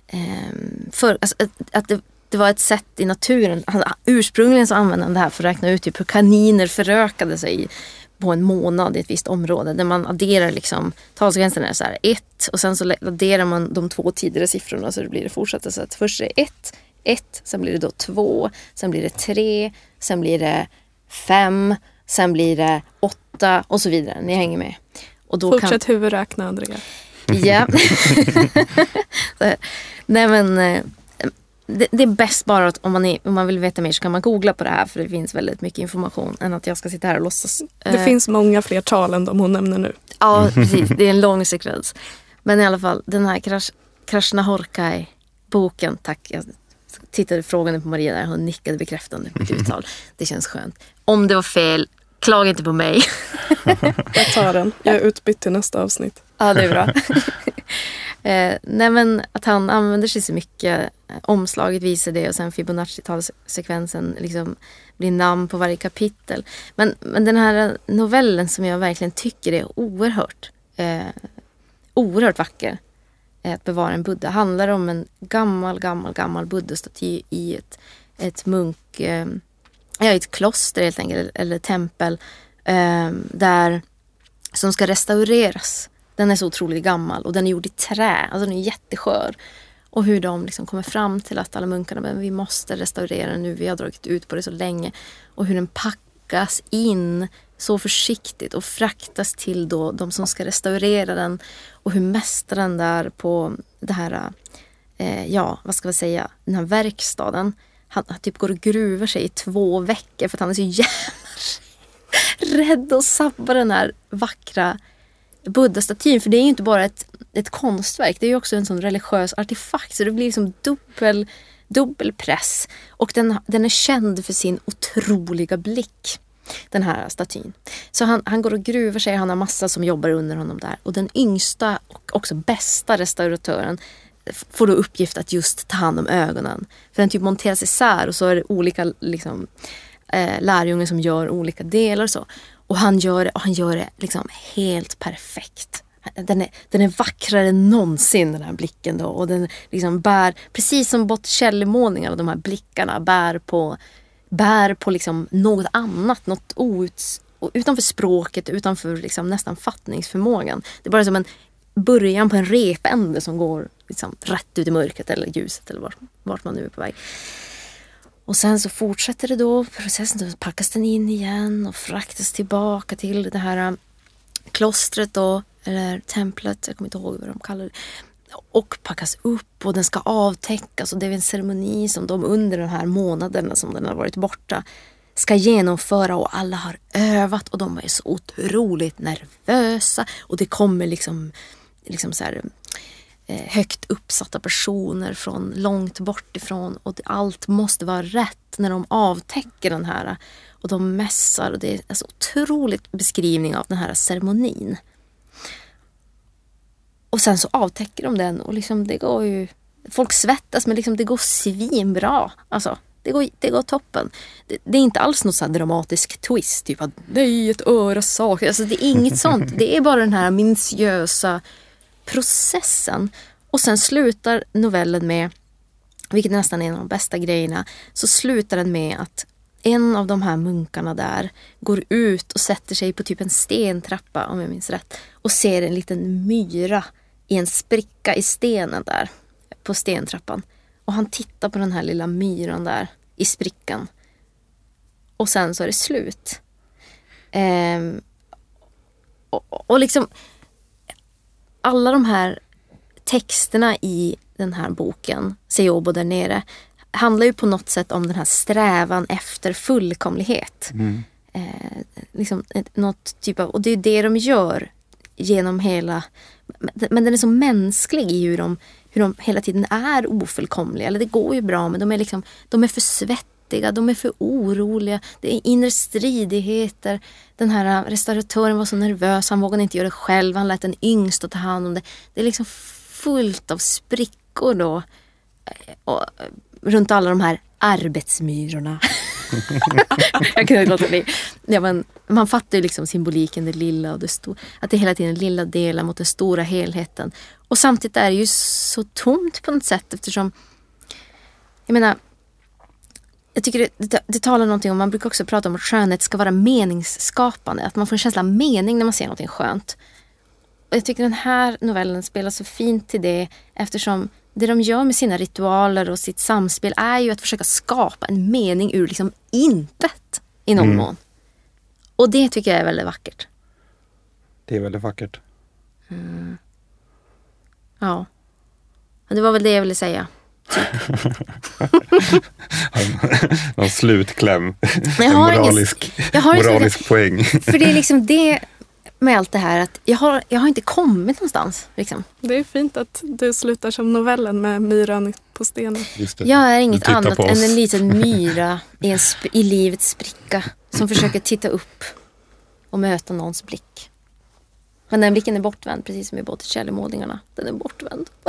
eh, för, alltså, att, att det, det var ett sätt i naturen. Han, ursprungligen så använde han det här för att räkna ut typ hur kaniner förökade sig på en månad i ett visst område. Där man adderar liksom, talsekvensen är så här ett och sen så adderar man de två tidigare siffrorna så det blir det fortsatta. Så att först är det ett, ett, sen blir det då två, sen blir det tre, sen blir det fem, sen blir det åtta och så vidare. Ni hänger med. Och då Fortsätt huvudräkna Andrea. Ja. Nej men, eh, det, det är bäst bara att om man, är, om man vill veta mer så kan man googla på det här för det finns väldigt mycket information än att jag ska sitta här och låtsas. Det Eh, finns många fler tal än de hon nämner nu. Ja, precis. Det är en lång sekvens. Men i alla fall, den här Krash, Krishnahorkai boken, tack. Jag tittade frågande på Maria där, hon nickade bekräftande på mitt uttal. Det känns skönt. Om det var fel, klaga inte på mig. Jag tar den. Jag är utbytt till nästa avsnitt. Ja, det är bra. eh, nej men att han använder sig så mycket. Eh, omslaget visar det och sen Fibonacci-talsekvensen liksom blir namn på varje kapitel. Men, men den här novellen som jag verkligen tycker är oerhört, eh, oerhört vacker. eh, Att bevara en Buddha handlar om en gammal, gammal, gammal buddhastaty i ett, ett munk... Eh, ja, i ett kloster helt enkelt, eller tempel. Eh, där som ska restaureras. Den är så otroligt gammal och den är gjord i trä, alltså den är jätteskör. Och hur de liksom kommer fram till att alla munkarna, men vi måste restaurera den nu, vi har dragit ut på det så länge. Och hur den packas in så försiktigt och fraktas till då de som ska restaurera den. Och hur mästaren där på det här, eh, ja vad ska vi säga, den här verkstaden. Han, han typ går och gruvar sig i två veckor för att han är så jävla rädd att sabba den här vackra buddha-statyn. För det är ju inte bara ett, ett konstverk, det är ju också en sån religiös artefakt. Så det blir liksom dubbel, dubbel press. Och den, den är känd för sin otroliga blick. Den här statyn. Så han, han går och gruvar sig, han har massa som jobbar under honom där. Och den yngsta och också bästa restauratören får då uppgift att just ta hand om ögonen. För den typ monteras isär och så är det olika liksom, eh, lärjungar som gör olika delar och så. Och han gör det, och han gör det liksom helt perfekt. Den är, den är vackrare än någonsin den här blicken då. Och den liksom bär, precis som Botticelli-målningarna, de här blickarna bär på, bär på liksom något annat. Något outs, och utanför språket, utanför liksom nästan fattningsförmågan. Det är bara som en början på en repände som går liksom rätt ut i mörkret eller ljuset eller vart, vart man nu är på väg. Och sen så fortsätter det då processen, då packas den in igen och fraktas tillbaka till det här äh, klostret då, eller templet, jag kommer inte ihåg vad de kallar det. Och packas upp och den ska avtäckas och det är en ceremoni som de under de här månaderna som den har varit borta ska genomföra och alla har övat och de är så otroligt nervösa och det kommer liksom, liksom så här, eh, högt uppsatta personer från långt bort ifrån och allt måste vara rätt när de avtäcker den här och de mässar och det är alltså otroligt beskrivning av den här ceremonin. Och sen så avtäcker de den och liksom det går ju Folk svettas men liksom det går svinbra. Alltså, det går, det går toppen. Det, det är inte alls något så här dramatisk twist. Typ att nej, ett öra saknas. Alltså, det är inget sånt. Det är bara den här minutiösa processen. Och sen slutar novellen med, vilket nästan är en av de bästa grejerna, så slutar den med att en av de här munkarna där går ut och sätter sig på typ en stentrappa, om jag minns rätt, och ser en liten myra i en spricka i stenen där, på stentrappan. Och han tittar på den här lilla myran där i sprickan. Och sen så är det slut. Ehm, och, och liksom alla de här texterna i den här boken, Seobo där nere, handlar ju på något sätt om den här strävan efter fullkomlighet. Eh, liksom ett, något typ av, och det är det de gör genom hela... Men, den är så mänsklig i hur de, hur de hela tiden är ofullkomliga. Eller det går ju bra men de är, liksom, de är för fattiga, de är för oroliga. Det är inre stridigheter. Den här äh, restauratören var så nervös, han vågade inte göra det själv. Han lät den yngsta ta hand om det. Det är liksom fullt av sprickor då. Eh, och, eh, runt alla de här arbetsmyrorna. jag kunde inte låta bli. Ja, men man fattar ju liksom symboliken, det lilla och det stora. Att det hela tiden lilla delar mot den stora helheten. Och samtidigt är det ju så tomt på något sätt eftersom jag menar jag tycker det, det, det talar någonting om, man brukar också prata om att skönhet ska vara meningsskapande. Att man får en känsla av mening när man ser någonting skönt. Och jag tycker den här novellen spelar så fint till det eftersom det de gör med sina ritualer och sitt samspel är ju att försöka skapa en mening ur liksom intet i någon Mm. mån. Och det tycker jag är väldigt vackert. Det är väldigt vackert. Ja. Ja, Det var väl det jag ville säga. Någon slutkläm. Men jag en har ingen- moralisk, jag har moralisk poäng. För det är liksom det med allt det här att jag har, jag har inte kommit någonstans. Liksom. Det är fint att du slutar som novellen med myran på stenen. Just det. Jag är inget annat än en liten myra i, en i livets spricka som försöker titta upp och möta någons blick. Men den blicken är bortvänd, precis som i Botticelli-målningarna. Den är bortvänd.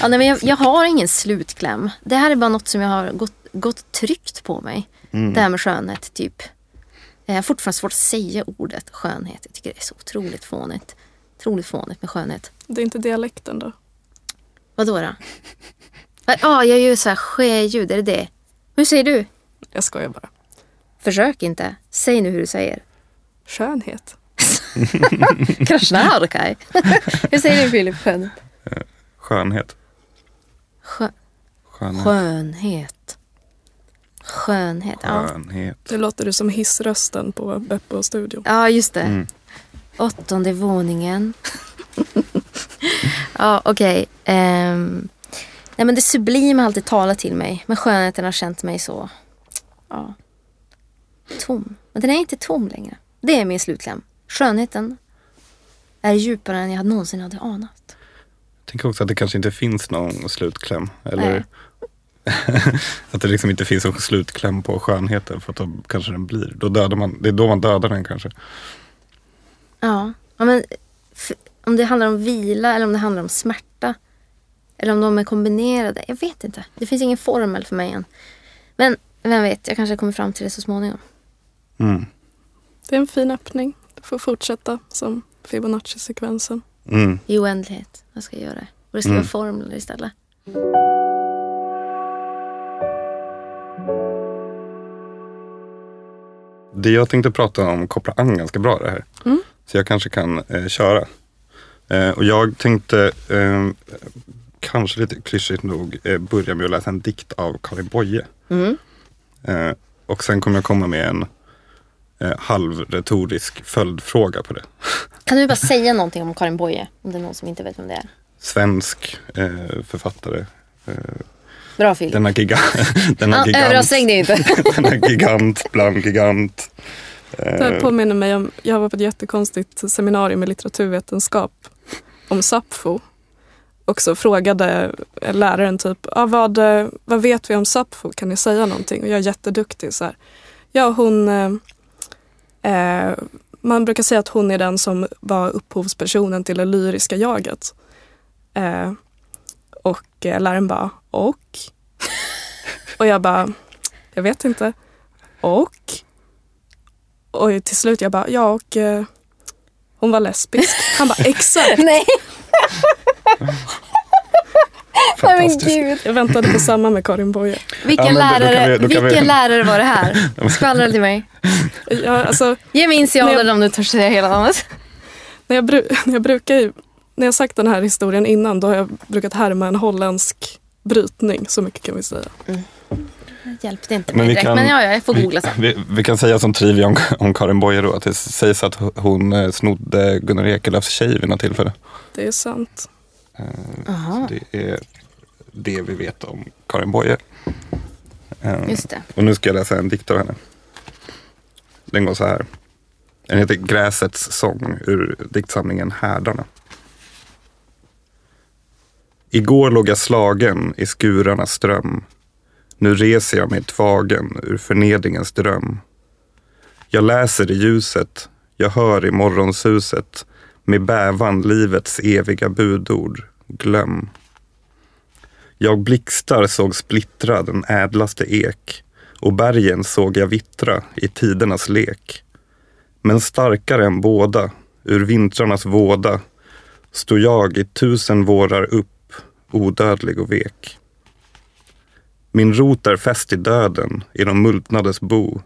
ja, nej, men jag, jag har ingen slutkläm. Det här är bara något som jag har gått, gått tryckt på mig. Det här med skönhet, typ. Jag har fortfarande svårt att säga ordet skönhet. Jag tycker det är så otroligt fånigt. Otroligt fånigt med skönhet. Det är inte dialekten då? Vadå då? Ja, ah, jag gör så här sjöljud, är det det? Hur säger du? Jag skojar bara. Försök inte. Säg nu hur du säger. Skönhet. Krasnarkaj. hur säger du Filip? Skön. Skönhet. Skö- Skönhet. skönhet. Skönhet. Ja. Skönhet. Det låter du som hissrösten på Beppe och studio. ja, just det. Mm. Åttonde våningen. ja, okej. Ehm, nej, men det sublima har alltid talat till mig. Men skönheten har känt mig så... Ja. Tom. Men den är inte tom längre. Det är min slutkläm. Skönheten är djupare än jag någonsin hade anat. Jag tänker också att det kanske inte finns någon slutkläm. Nej. Eller att det liksom inte finns någon slutkläm på skönheten. För att då kanske den blir. Då dödar man, det är då man dödar den kanske. Ja, ja men om det handlar om vila eller om det handlar om smärta. Eller om de är kombinerade. Jag vet inte. Det finns ingen formel för mig än. Men vem vet, jag kanske kommer fram till det så småningom. Mm. Det är en fin öppning. Får fortsätta som Fibonacci-sekvensen. Mm. I oändlighet. Vad ska jag göra? Och det ska Mm. vara formler istället. Det jag tänkte prata om kopplar an ganska bra det här. Mm. Så jag kanske kan eh, köra. Eh, och jag tänkte, eh, kanske lite klyschigt nog, eh, börja med att läsa en dikt av Karin Boye. Mm. Eh, och sen kommer jag komma med en eh, halvretorisk följdfråga på det. Kan du bara säga någonting om Karin Boye? Om det är någon som inte vet vem det är. Svensk eh, författare. Eh, Bra Filip. denna giga, denna Ja, gigant, Överansträng dig inte. denna gigant bland gigant. Det här Eh, påminner mig om, jag var på ett jättekonstigt seminarium i litteraturvetenskap om Sappho. Och så frågade läraren typ, ah, vad, eh, vad vet vi om Sappho? Kan ni säga någonting? Och jag är jätteduktig så här. Ja, hon... Eh, man brukar säga att hon är den som var upphovspersonen till det lyriska jaget. Eh, och eh, läraren bara, och? och jag bara, jag vet inte. Och? Och till slut jag bara, ja och eh, hon var lesbisk. Han bara, exakt. Nej, fantastiskt. gud. Jag väntade på samma med Karin Boye. Vilken, Ja, lärare, vi- då kan vilken vi- lärare var det här? Skvallra till mig. Jag, alltså, Ge mig initialer Nej. om du törs säga hela namnet. när, jag bru- när jag brukar ju, när jag sagt den här historien innan då har jag brukat härma en holländsk brytning. Så mycket kan vi säga. Hjälpte inte Men mig vi direkt. kan- Men ja, ja, jag får googla sen. vi, vi kan säga som trivia om, om Karin Boye då, att det sägs att hon eh, snodde Gunnar Ekelöfs tjej vid något tillfälle. Det är sant. Eh, det är det vi vet om Karin Boye. Eh, just det. Och nu ska jag läsa en dikt av henne. Den går så här. Den heter Gräsets sång ur diktsamlingen Härdarna. Igår låg jag slagen i skurarnas ström. Nu reser jag mig tvagen ur förnedringens dröm. Jag läser i ljuset, jag hör i morgonsuset med bävan livets eviga budord. Glöm. Jag blixtar såg splittra den ädlaste ek och bergen såg jag vittra i tidernas lek. Men starkare än båda, ur vintrarnas våda, stod jag i tusen vårar upp, odödlig och vek. Min rot är fäst i döden, i de multnades bo.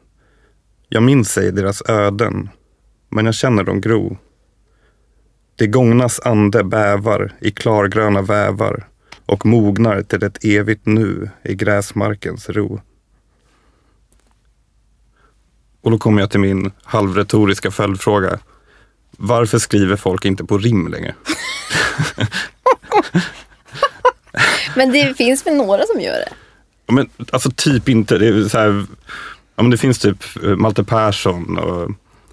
Jag minns ej deras öden, men jag känner dem gro. Det gångnas ande bävar i klargröna vävar och mognar till ett evigt nu i gräsmarkens ro. Och då kommer jag till min halvretoriska följdfråga. Varför skriver folk inte på rim längre? Men det finns väl några som gör det? Ja, Men, alltså typ inte. Det, är så här, ja, men det finns typ eh, Malte Persson och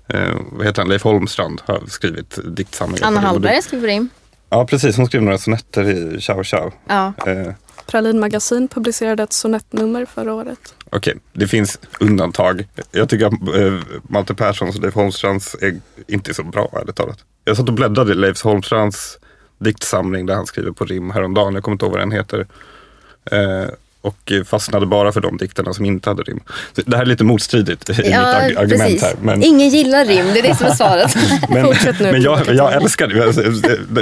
eh, vad heter han? Leif Holmstrand har skrivit diktsamlingar. Anna Hallberg skriver in. Ja precis, hon skrev några sonetter i Ciao Ciao. Ja. Eh, Pralin Magasin publicerade ett sonettnummer förra året. Okej, det finns undantag. Jag tycker att eh, Malte Perssons och Leif Holmstrands är inte så bra ärligt talat. Jag satt och bläddrade i Leif Holmstrands diktsamling där han skriver på rim häromdagen. Jag kommer inte ihåg vad den heter. Eh, och fastnade bara för de dikterna som inte hade rim. Så det här är lite motstridigt i mitt ag- argument här. Men, Ingen gillar rim, det är det som är svaret. men, Fortsätt nu, men jag, jag älskar det. Alltså,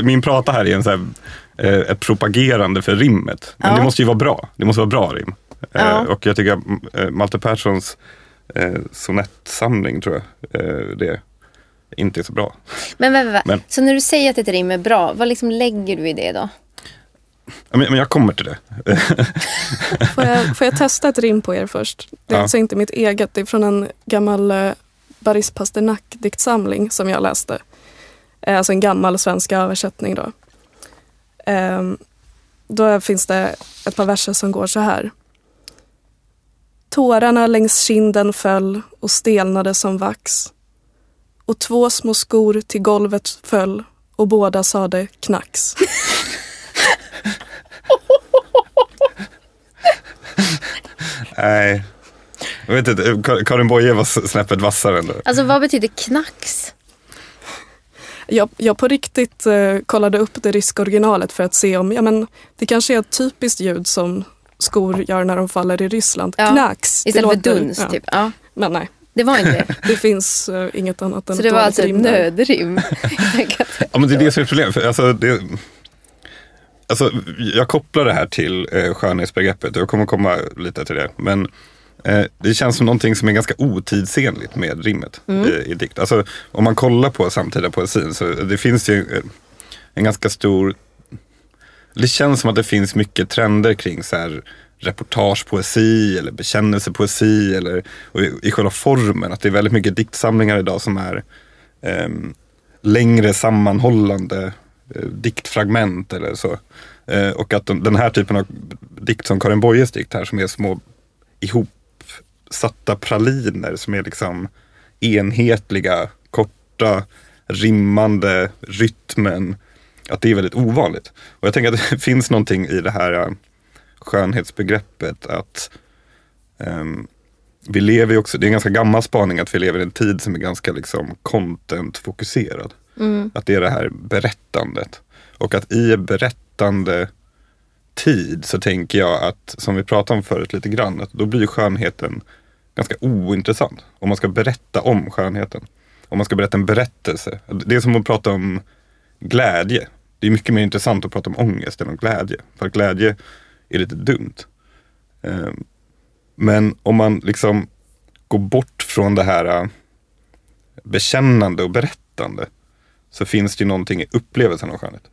Min prata här är en så här, eh, ett propagerande för rimmet. Men Ja. det måste ju vara bra. Det måste vara bra rim. Eh, Ja. Och jag tycker att eh, Malte Perssons eh, sonettsamling tror jag, eh, det inte är så bra. Men, men, men, Men- Så när du säger att ett rim är bra, vad liksom lägger du i det då? Men, jag kommer till det. Får jag, får jag testa ett rim på er först? Det är Ja. alltså inte mitt eget. Det är från en gammal eh, Baris Pasternak-diktsamling som jag läste. Eh, alltså en gammal svensk översättning då. Ehm, då finns det ett par verser som går så här. Tårarna längs kinden föll och stelnade som vax. Och två små skor till golvet föll och båda sade knax. Nej. Jag vet inte, Kar- Karin Boye var snäppet vassare ändå. Alltså vad betyder knax? Jag, jag på riktigt eh, kollade upp det ryska originalet för att se om ja, men, det kanske är ett typiskt ljud som skor gör när de faller i Ryssland. Ja. Knax. det Istället för låter- duns ja. typ. Ja, Men nej, det var inte det. det finns eh, inget annat än Så det var alltså ett nödrim. Ja men det är det som är problemet. För Alltså, det, alltså, jag kopplar det här till eh, skönhetsbegreppet och jag kommer komma lite till det. Men eh, det känns som någonting som är ganska otidsenligt med rimmet i, i dikt. Alltså, om man kollar på samtida poesin så det finns ju eh, en ganska stor det känns som att det finns mycket trender kring så här reportagepoesi eller bekännelsepoesi eller i, i själva formen. Att det är väldigt mycket diktsamlingar idag som är ehm, längre sammanhållande eh, Eh, diktfragment eller så. Eh, och att de, den här typen av dikt som Karin Boyes dikt här som är små ihopsatta praliner som är liksom enhetliga, korta, rimmande, rytmen. Att det är väldigt ovanligt. Och jag tänker att det finns någonting i det här eh, skönhetsbegreppet att um, vi lever ju också, det är en ganska gammal spaning att vi lever i en tid som är ganska liksom content-fokuserad. Mm. Att det är det här berättandet. Och att i berättande tid så tänker jag att, som vi pratade om förut lite grann, att då blir skönheten ganska ointressant. Om man ska berätta om skönheten. Om man ska berätta en berättelse. Det är som att prata om glädje. Det är mycket mer intressant att prata om ångest än om glädje. För att glädje är lite dumt. Ehm, men om man liksom går bort från det här äh, bekännande och berättande så finns det ju någonting i upplevelsen av skönhet.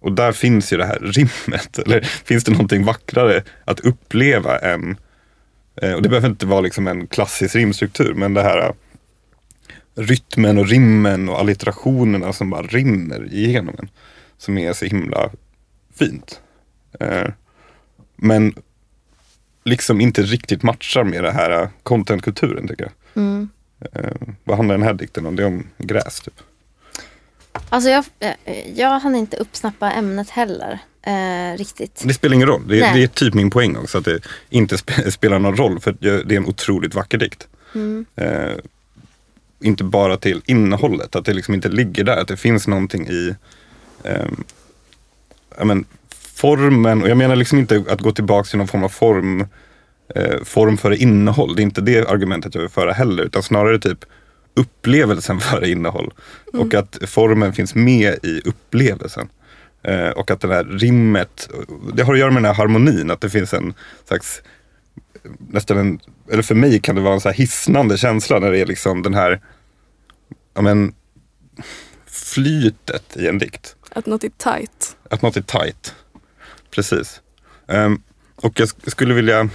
Och där finns ju det här rimmet. Eller finns det någonting vackrare att uppleva än, eh, och det behöver inte vara liksom en klassisk rimstruktur, men det här äh, rytmen och rimmen och allitterationerna som bara rinner igenom en. Som är så himla fint. Eh, Men liksom inte riktigt matchar med det här contentkulturen tycker jag. Mm. Eh, vad handlar den här dikten om? Det är om gräs typ. Alltså jag, eh, jag hann inte uppsnappa ämnet heller. Eh, riktigt. Det spelar ingen roll. Det, det är typ min poäng också. Att det inte spe, spelar någon roll. För det är en otroligt vacker dikt. Mm. Eh, inte bara till innehållet. Att det liksom inte ligger där. Att det finns någonting i ja, men, formen. Och jag menar liksom inte att gå tillbaka till någon form av form. Eh, form före innehåll. Det är inte det argumentet jag vill föra heller. Utan snarare typ upplevelsen före innehåll. Och att formen finns med i upplevelsen. Eh, och att det här rimmet, det har att göra med den här harmonin. Att det finns en slags, nästan en, eller för mig kan det vara en så här hisnande känsla när det är liksom den här, ja men, flytet i en dikt. Att något är tight. Att något är tight. Precis. Ehm, och jag sk- skulle vilja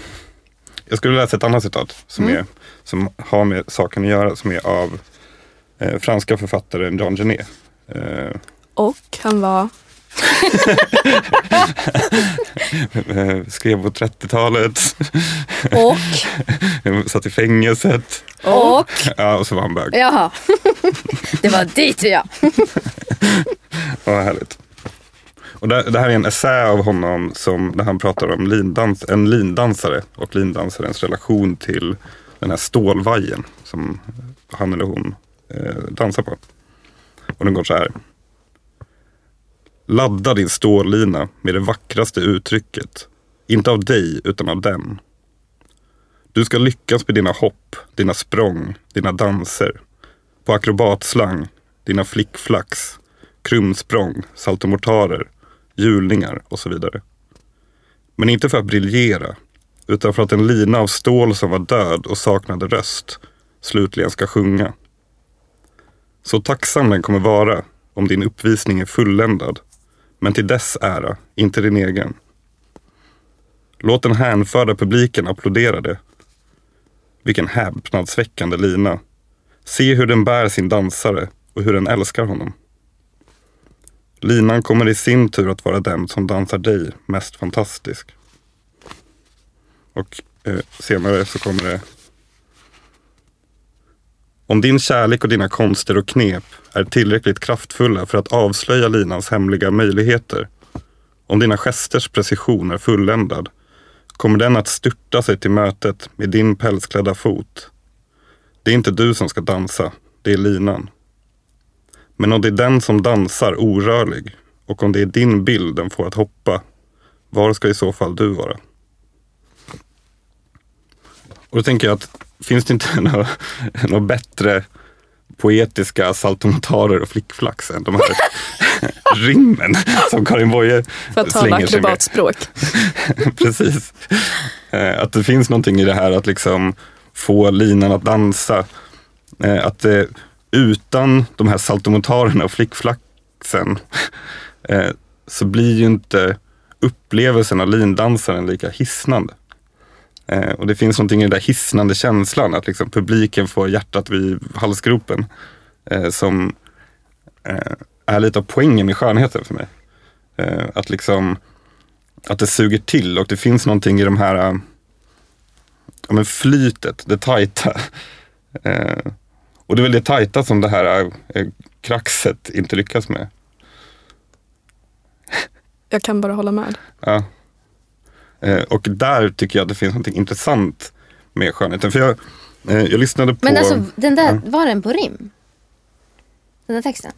Jag skulle läsa ett annat citat som, är, som har med saken att göra. Som är av eh, franska författaren Jean Genet. Eh, Och han var Eh, Skrev på 30-talet. Och, Satt i fängelset. och, Ja, och så var han bög. jaha. Det var dit ja. Ja, vad härligt. Och det, det här är en essä av honom som, där han pratar om lindans, en lindansare och lindansarens relation till den här stålvajen som han eller hon eh, dansar på. Och den går så här. Ladda din stållina med det vackraste uttrycket. Inte av dig, utan av den. Du ska lyckas med dina hopp, dina språng, dina danser. På akrobatslang, dina flickflax, krumsprång, saltomortarer, hjulningar och så vidare. Men inte för att briljera, utan för att en lina av stål som var död och saknade röst slutligen ska sjunga. Så tacksam den kommer vara om din uppvisning är fulländad, men till dess ära, inte din egen. Låt den hänförda publiken applådera det. Vilken häpnadsväckande lina. Se hur den bär sin dansare och hur den älskar honom. Linan kommer i sin tur att vara den som dansar dig mest fantastisk. Och eh, senare så kommer det. Om din kärlek och dina konster och knep är tillräckligt kraftfulla för att avslöja linans hemliga möjligheter. Om dina gesters precision är fulländad kommer den att störta sig till mötet med din pälsklädda fot. Det är inte du som ska dansa, det är linan. Men om det är den som dansar orörlig och om det är din bild den får att hoppa, var ska i så fall du vara? Och då tänker jag att finns det inte några, några bättre poetiska saltomortarer och flickflax än de här rimmen som Karin Boye För att tala akrobatspråk. Precis. Eh, Att det finns någonting i det här att liksom få linan att dansa. Eh, Att eh, utan de här saltomortarerna och flickflaxen så blir ju inte upplevelsen av lindansaren lika hisnande. Eh, Och det finns någonting i den där hisnande känslan att liksom publiken får hjärtat vid halsgropen. eh, Som eh, är lite av poängen med skönheten för mig. Eh, Att liksom att det suger till och det finns någonting i de här äh, ja, men flytet, det tajta. Eh, och det är väl det tajta som det här kraxet inte lyckas med. Jag kan bara hålla med. Ja. Eh, och där tycker jag att det finns något intressant med skönheten. För jag, eh, jag lyssnade på, Men alltså den där, var den på rim? Den där texten?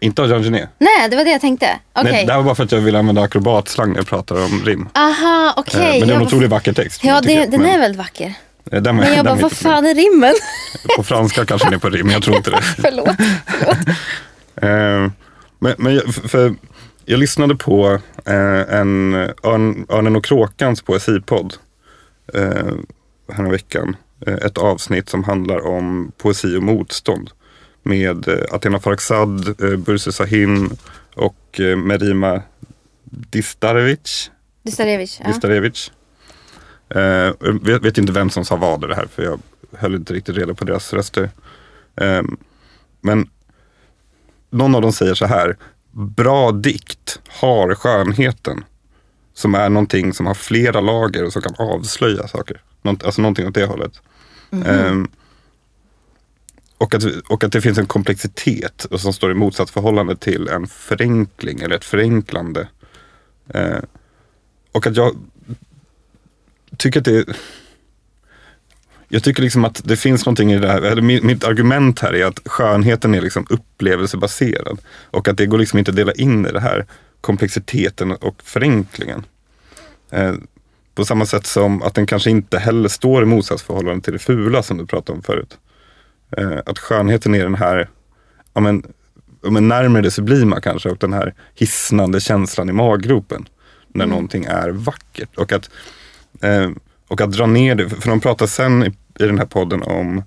inte av Jean Genet. Nej, det var det jag tänkte. Okej. Nej, det här var bara för att jag ville använda akrobatslang när jag pratar om rim. Aha, Eh, okej. men det är en otroligt vacker text. Ja, det, jag. den Men, är väldigt vacker. den- Men jag den bara, vad fan är rimmen? På franska kanske den är på rim, jag tror inte det. Förlåt. Eh, men, men för jag lyssnade på eh, en Örn, Örnen och Kråkans poesipodd eh, häromveckan. Eh, ett avsnitt som handlar om poesi och motstånd. Med eh, Athena Farrokhzad, eh, Burse Sahin och eh, Merima Distarevic. Dystarevich. Ja. Distarevic. Eh, jag vet, vet inte vem som sa vad i det här för jag höll inte riktigt reda på deras röster. Eh, men någon av dem säger så här. Bra dikt har skönheten. Som är någonting som har flera lager och som kan avslöja saker. Nånt, alltså någonting åt det hållet. Eh, och, att, och att det finns en komplexitet och som står i motsatsförhållande till en förenkling eller ett förenklande. Eh, och att jag tycker att det jag tycker liksom att det finns någonting i det här, eller mi- mitt argument här är att skönheten är liksom upplevelsebaserad. Och att det går liksom inte att dela in i det här komplexiteten och förenklingen. Eh, på samma sätt som att den kanske inte heller står i motsatsförhållande till det fula som du pratade om förut. Eh, att skönheten är den här, ja men, ja men närmare det sublima kanske och den här hisnande känslan i maggropen. När någonting är vackert. Och att, eh, och att dra ner det, för de pratar sen i, i den här podden om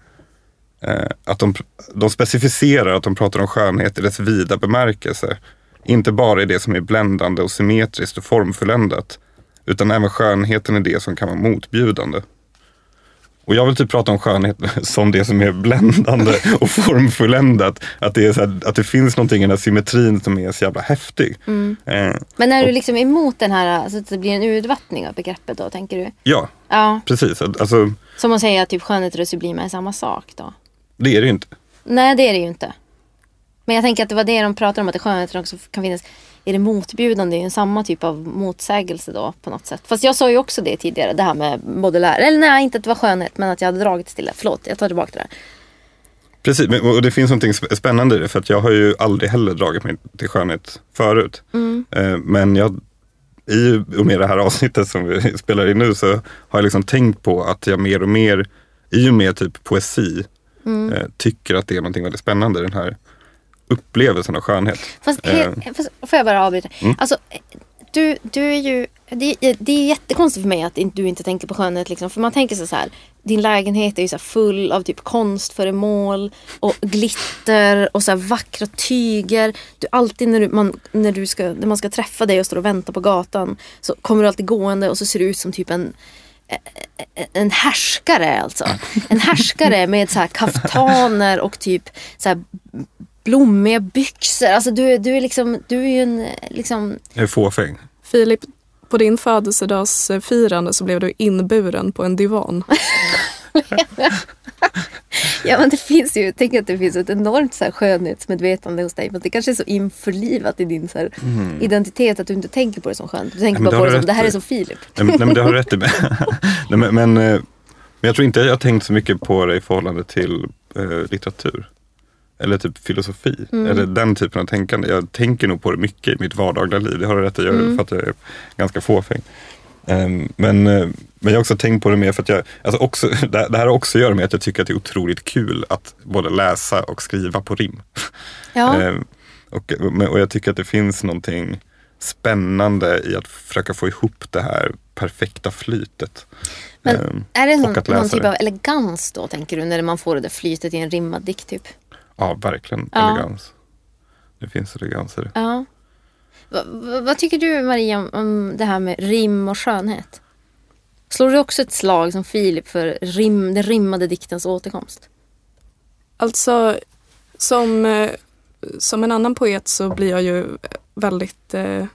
eh, att de, de specificerar att de pratar om skönhet i dess vida bemärkelse. Inte bara i det som är bländande och symmetriskt och formfulländat. Utan även skönheten i det som kan vara motbjudande. Och jag vill typ prata om skönhet som det som är bländande och formfulländat. Att det, är så här, att det finns någonting i den här symmetrin som är så jävla häftig. Mm. Eh, Men är du liksom emot den här, alltså att det blir en urvattning av begreppet då, tänker du? Ja, Ja, precis. Alltså, som att säga att typ skönhet och sublima är samma sak då? det är det ju inte. Nej, det är det ju inte. Men jag tänker att det var det de pratade om, att skönheten också kan finnas. Är det motbjudande? Det är samma typ av motsägelse då på något sätt. Fast jag sa ju också det tidigare, det här med modulär. Eller nej, inte att det var skönhet, men att jag hade dragits till det. Förlåt, jag tar tillbaka det där. Precis, och det finns någonting sp- spännande i det. För att jag har ju aldrig heller dragit mig till skönhet förut. Mm. Eh, Men jag, i och med det här avsnittet som vi spelar in nu så har jag liksom tänkt på att jag mer och mer, i och med typ poesi, Mm. eh, tycker att det är någonting väldigt spännande. Den här upplevelsen av skönhet. Fast, Eh. he, fast får jag bara avbryta? Alltså, du, du är ju... Det, det är jättekonstigt för mig att du inte tänker på skönhet. Liksom. För man tänker så här, din lägenhet är ju så full av typ konstföremål och glitter och så vackra tyger. Du alltid när, du, man, när, du ska, när man ska träffa dig och står och väntar på gatan så kommer du alltid gående och så ser du ut som typ en en härskare alltså. En härskare med så här kaftaner och typ så här blommiga byxor. Alltså du, du är liksom, du är ju en liksom, Jag är fåfäng. Filip, på din födelsedagsfirande så blev du inburen på en divan. ja men det finns ju, tänk att det finns ett enormt så här skönhetsmedvetande hos dig. Men det kanske är så införlivat i din så här, identitet att du inte tänker på det som skönt. Du tänker Mm. Men bara det på det som, det här är så Filip. Nej, men- nej men det har du rätt i. nej, men, men, eh, men jag tror inte jag har tänkt så mycket på det i förhållande till eh, litteratur. Eller typ filosofi. Eller den typen av tänkande. Jag tänker nog på det mycket i mitt vardagliga liv. Det har du rätt att göra för att jag är ganska fåfäng. Ehm, men, eh, men jag har också tänkt på det mer för att jag, alltså också, det, det här har också att göra med att jag tycker att det är otroligt kul att både läsa och skriva på rim. Ja. Ehm, och, och jag tycker att det finns någonting spännande i att försöka få ihop det här perfekta flytet. Men Ehm, är det någon, någon typ det. av elegans då tänker du? När man får det där flytet i en rimmad dikt typ? Ja, verkligen Ja. elegans. Det finns elegans i det. Ja. Va, va, vad tycker du Maria om, om det här med rim och skönhet? Slår du också ett slag som Filip för rim, den rimmade diktens återkomst? Alltså, som, eh, som en annan poet så blir jag ju väldigt eh,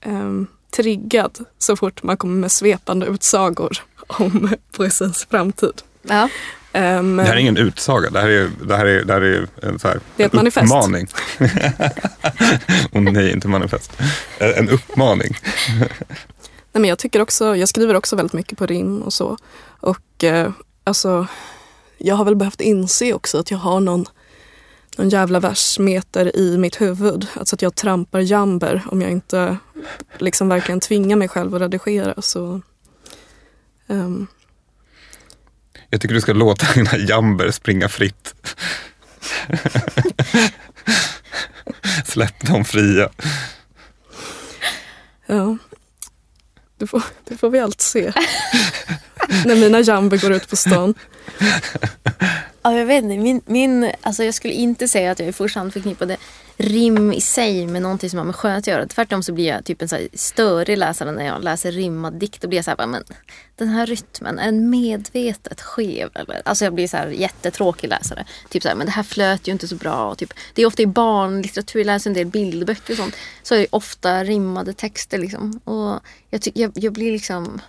em, triggad så fort man kommer med svepande utsagor om poesins framtid. Ja. Em, Det här är ingen utsaga, det här är, det här är, det här är en, så här, Det är ett en manifest. uppmaning. Och nej, inte manifest. En uppmaning. Nej, men jag, tycker också, jag skriver också väldigt mycket på rim och så. Och eh, alltså, jag har väl behövt inse också att jag har någon, någon jävla versmeter i mitt huvud. Alltså att jag trampar jamber om jag inte liksom verkligen tvingar mig själv att redigera. Så, ehm, Jag tycker du ska låta dina jamber springa fritt. Släpp dem fria. ja, det får, det får vi allt se. När mina jamber går ut på stan. Ja, jag vet inte. Min, min, alltså jag skulle inte säga att jag i första hand förknippade rim i sig med någonting som har med skönhet att göra. Tvärtom så blir jag typ en så här störig läsare när jag läser rimmad dikt. Då blir jag så här, bara, men den här rytmen, den medvetet skev? Eller? Alltså jag blir så här jättetråkig läsare. Typ så här, men det här flöt ju inte så bra. Och typ, det är ofta i barnlitteratur, jag läser en del bildböcker och sånt. Så är det ofta rimmade texter liksom. Och jag, jag, jag blir liksom...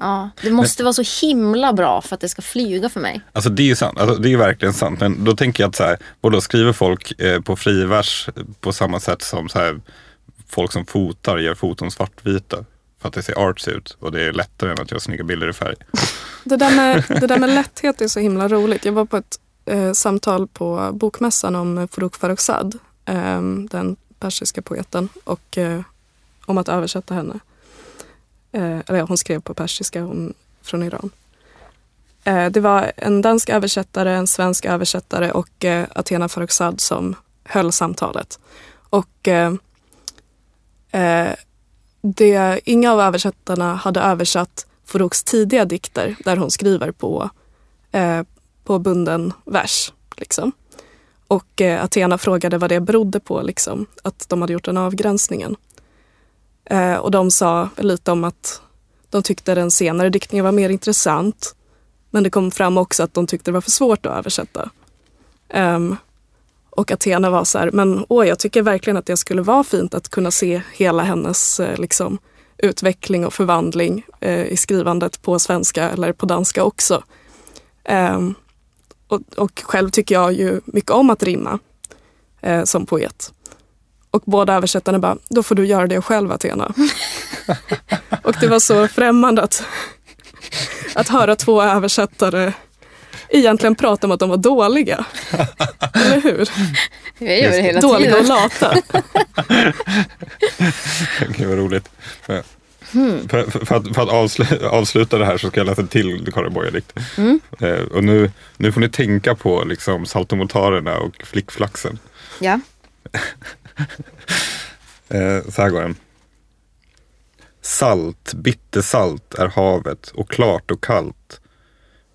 Ja, det måste vara så himla bra för att det ska flyga för mig. Alltså det är ju sant, alltså, det är verkligen sant. Men då tänker jag att så här, och då skriver folk eh, på frivers på samma sätt som så här, folk som fotar gör foton svartvita. För att det ser arts ut och det är lättare än att göra snygga bilder i färg. Det där, med, det där med lätthet är så himla roligt. Jag var på ett eh, samtal på bokmässan om Farooq Farrokhzad, eh, den persiska poeten, och eh, om att översätta henne. Eh, eller ja, hon skrev på persiska, hon från Iran. Eh, det var en dansk översättare, en svensk översättare och eh, Athena Farrokhzad som höll samtalet. Och det, inga av översättarna hade översatt Foroks tidiga dikter där hon skriver på, eh, på bunden vers. Liksom. Och eh, Athena frågade vad det berodde på, liksom, att de hade gjort den avgränsningen. Eh, och de sa lite om att de tyckte den senare diktningen var mer intressant. Men det kom fram också att de tyckte det var för svårt att översätta. Um, och Athena var så här, men åh, jag tycker verkligen att det skulle vara fint att kunna se hela hennes eh, liksom, utveckling och förvandling eh, i skrivandet på svenska eller på danska också. Um, och, och, själv tycker jag ju mycket om att rimma eh, som poet. Och båda översättarna bara, då får du göra det själv Athena. och det var så främmande att, att höra två översättare egentligen prata om att de var dåliga. Eller hur? Vi gör det hela dåliga tiden. och lata. Gud vad roligt. Hmm. För, för, för, att, för att avsluta, avsluta det här så ska jag läsa en till Karin Boye-dikt. Mm. Eh, och nu, nu får ni tänka på liksom, saltomortarerna och flickflaxen. Ja. eh, så här går den. Salt, bittersalt är havet och klart och kallt.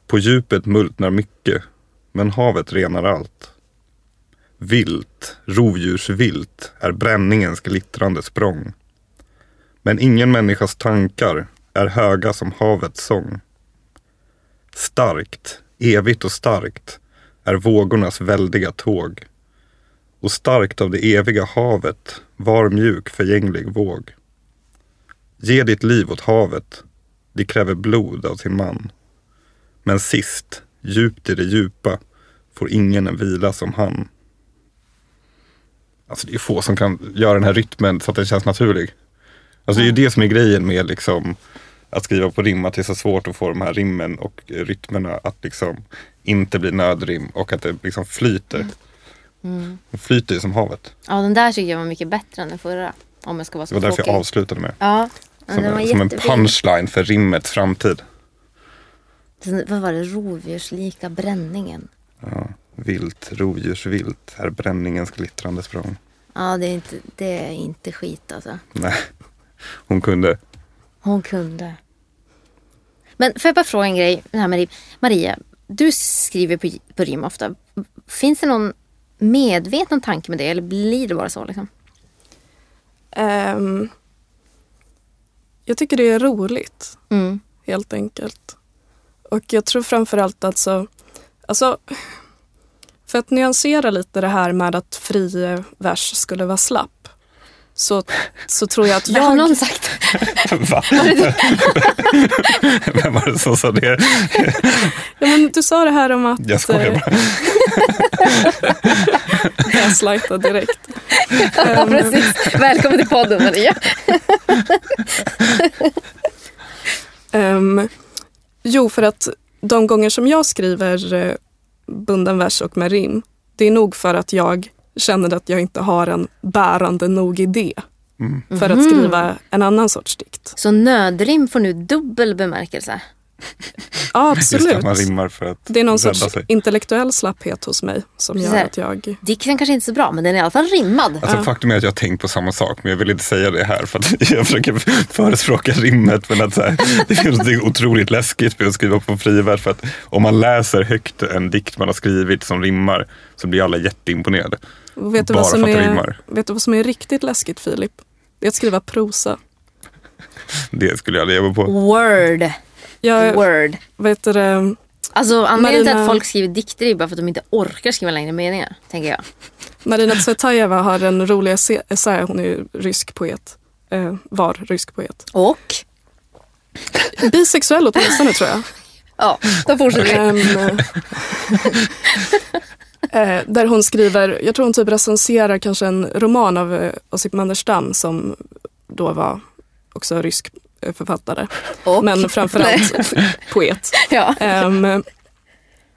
På djupet multnar mycket, men havet renar allt. Vilt, rovdjursvilt, är bränningens glittrande språng. Men ingen människas tankar är höga som havets sång. Starkt, evigt och starkt är vågornas väldiga tåg. Och starkt av det eviga havet var mjuk förgänglig våg. Ge ditt liv åt havet, det kräver blod av sin man. Men sist, djupt i det djupa, får ingen en vila som han. Alltså det är få som kan göra den här rytmen så att den känns naturlig. Alltså det är ju det som är grejen med liksom att skriva på rim, att det är så svårt att få de här rimmen och rytmerna att liksom inte bli nödrim och att det liksom flyter. Mm. Det flyter ju som havet. Ja, den där tycker jag var mycket bättre än den förra. Om jag ska vara så Det var därför jag avslutade med. Ja, som, en, som en punchline för rimmets framtid. Vad var det? Rovdjurslika bränningen. Ja, vilt, rovdjursvilt är bränningens glittrande språng. Ja, det är inte, det är inte skit alltså. Nej, hon kunde. Hon kunde. Men får jag bara fråga en grej? här med Maria, du skriver på, på rim ofta. Finns det någon medveten tanke med det eller blir det bara så? Liksom? Um, jag tycker det är roligt. Mm. Helt enkelt. Och jag tror framförallt alltså, alltså för att nyansera lite det här med att fri vers skulle vara slapp. Så, så tror jag att jag... Har någon sagt Va? Vem var det som sa det? ja, men du sa det här om att... Jag skojar bara. jag slajtade direkt. Ja, ehm. precis. Välkommen till podden Maria. um, jo, för att de gånger som jag skriver eh, bunden vers och med rim, det är nog för att jag känner att jag inte har en bärande nog idé mm. för att skriva en annan sorts dikt. Så nödrim får nu dubbel bemärkelse? Ja, absolut. man rimmar för att det är någon sorts sig. intellektuell slapphet hos mig som gör att jag... Dikten kanske inte är så bra, men den är i alla fall rimmad. Alltså, ja. Faktum är att jag har tänkt på samma sak, men jag vill inte säga det här för att jag försöker förespråka rimmet. Men att så här, det finns något otroligt läskigt med att skriva på frivärd. För att om man läser högt en dikt man har skrivit som rimmar så blir alla jätteimponerade. Vet du, vad som är, vet du vad som är riktigt läskigt Filip? Det är att skriva prosa. Det skulle jag leva på. Word. Jag, Word. Vet du det? Alltså anledningen till att folk skriver dikter är bara för att de inte orkar skriva längre meningar, tänker jag. Marina Tsvetajeva har en rolig essä, hon är rysk poet. Eh, var rysk poet. Och? Bisexuell åtminstone tror jag. Ja, då fortsätter vi. Um, eh, där hon skriver, jag tror hon typ recenserar kanske en roman av eh, Osip Manderstam som då var också rysk Eh, författare. Och? Men framförallt poet. Ja. Um,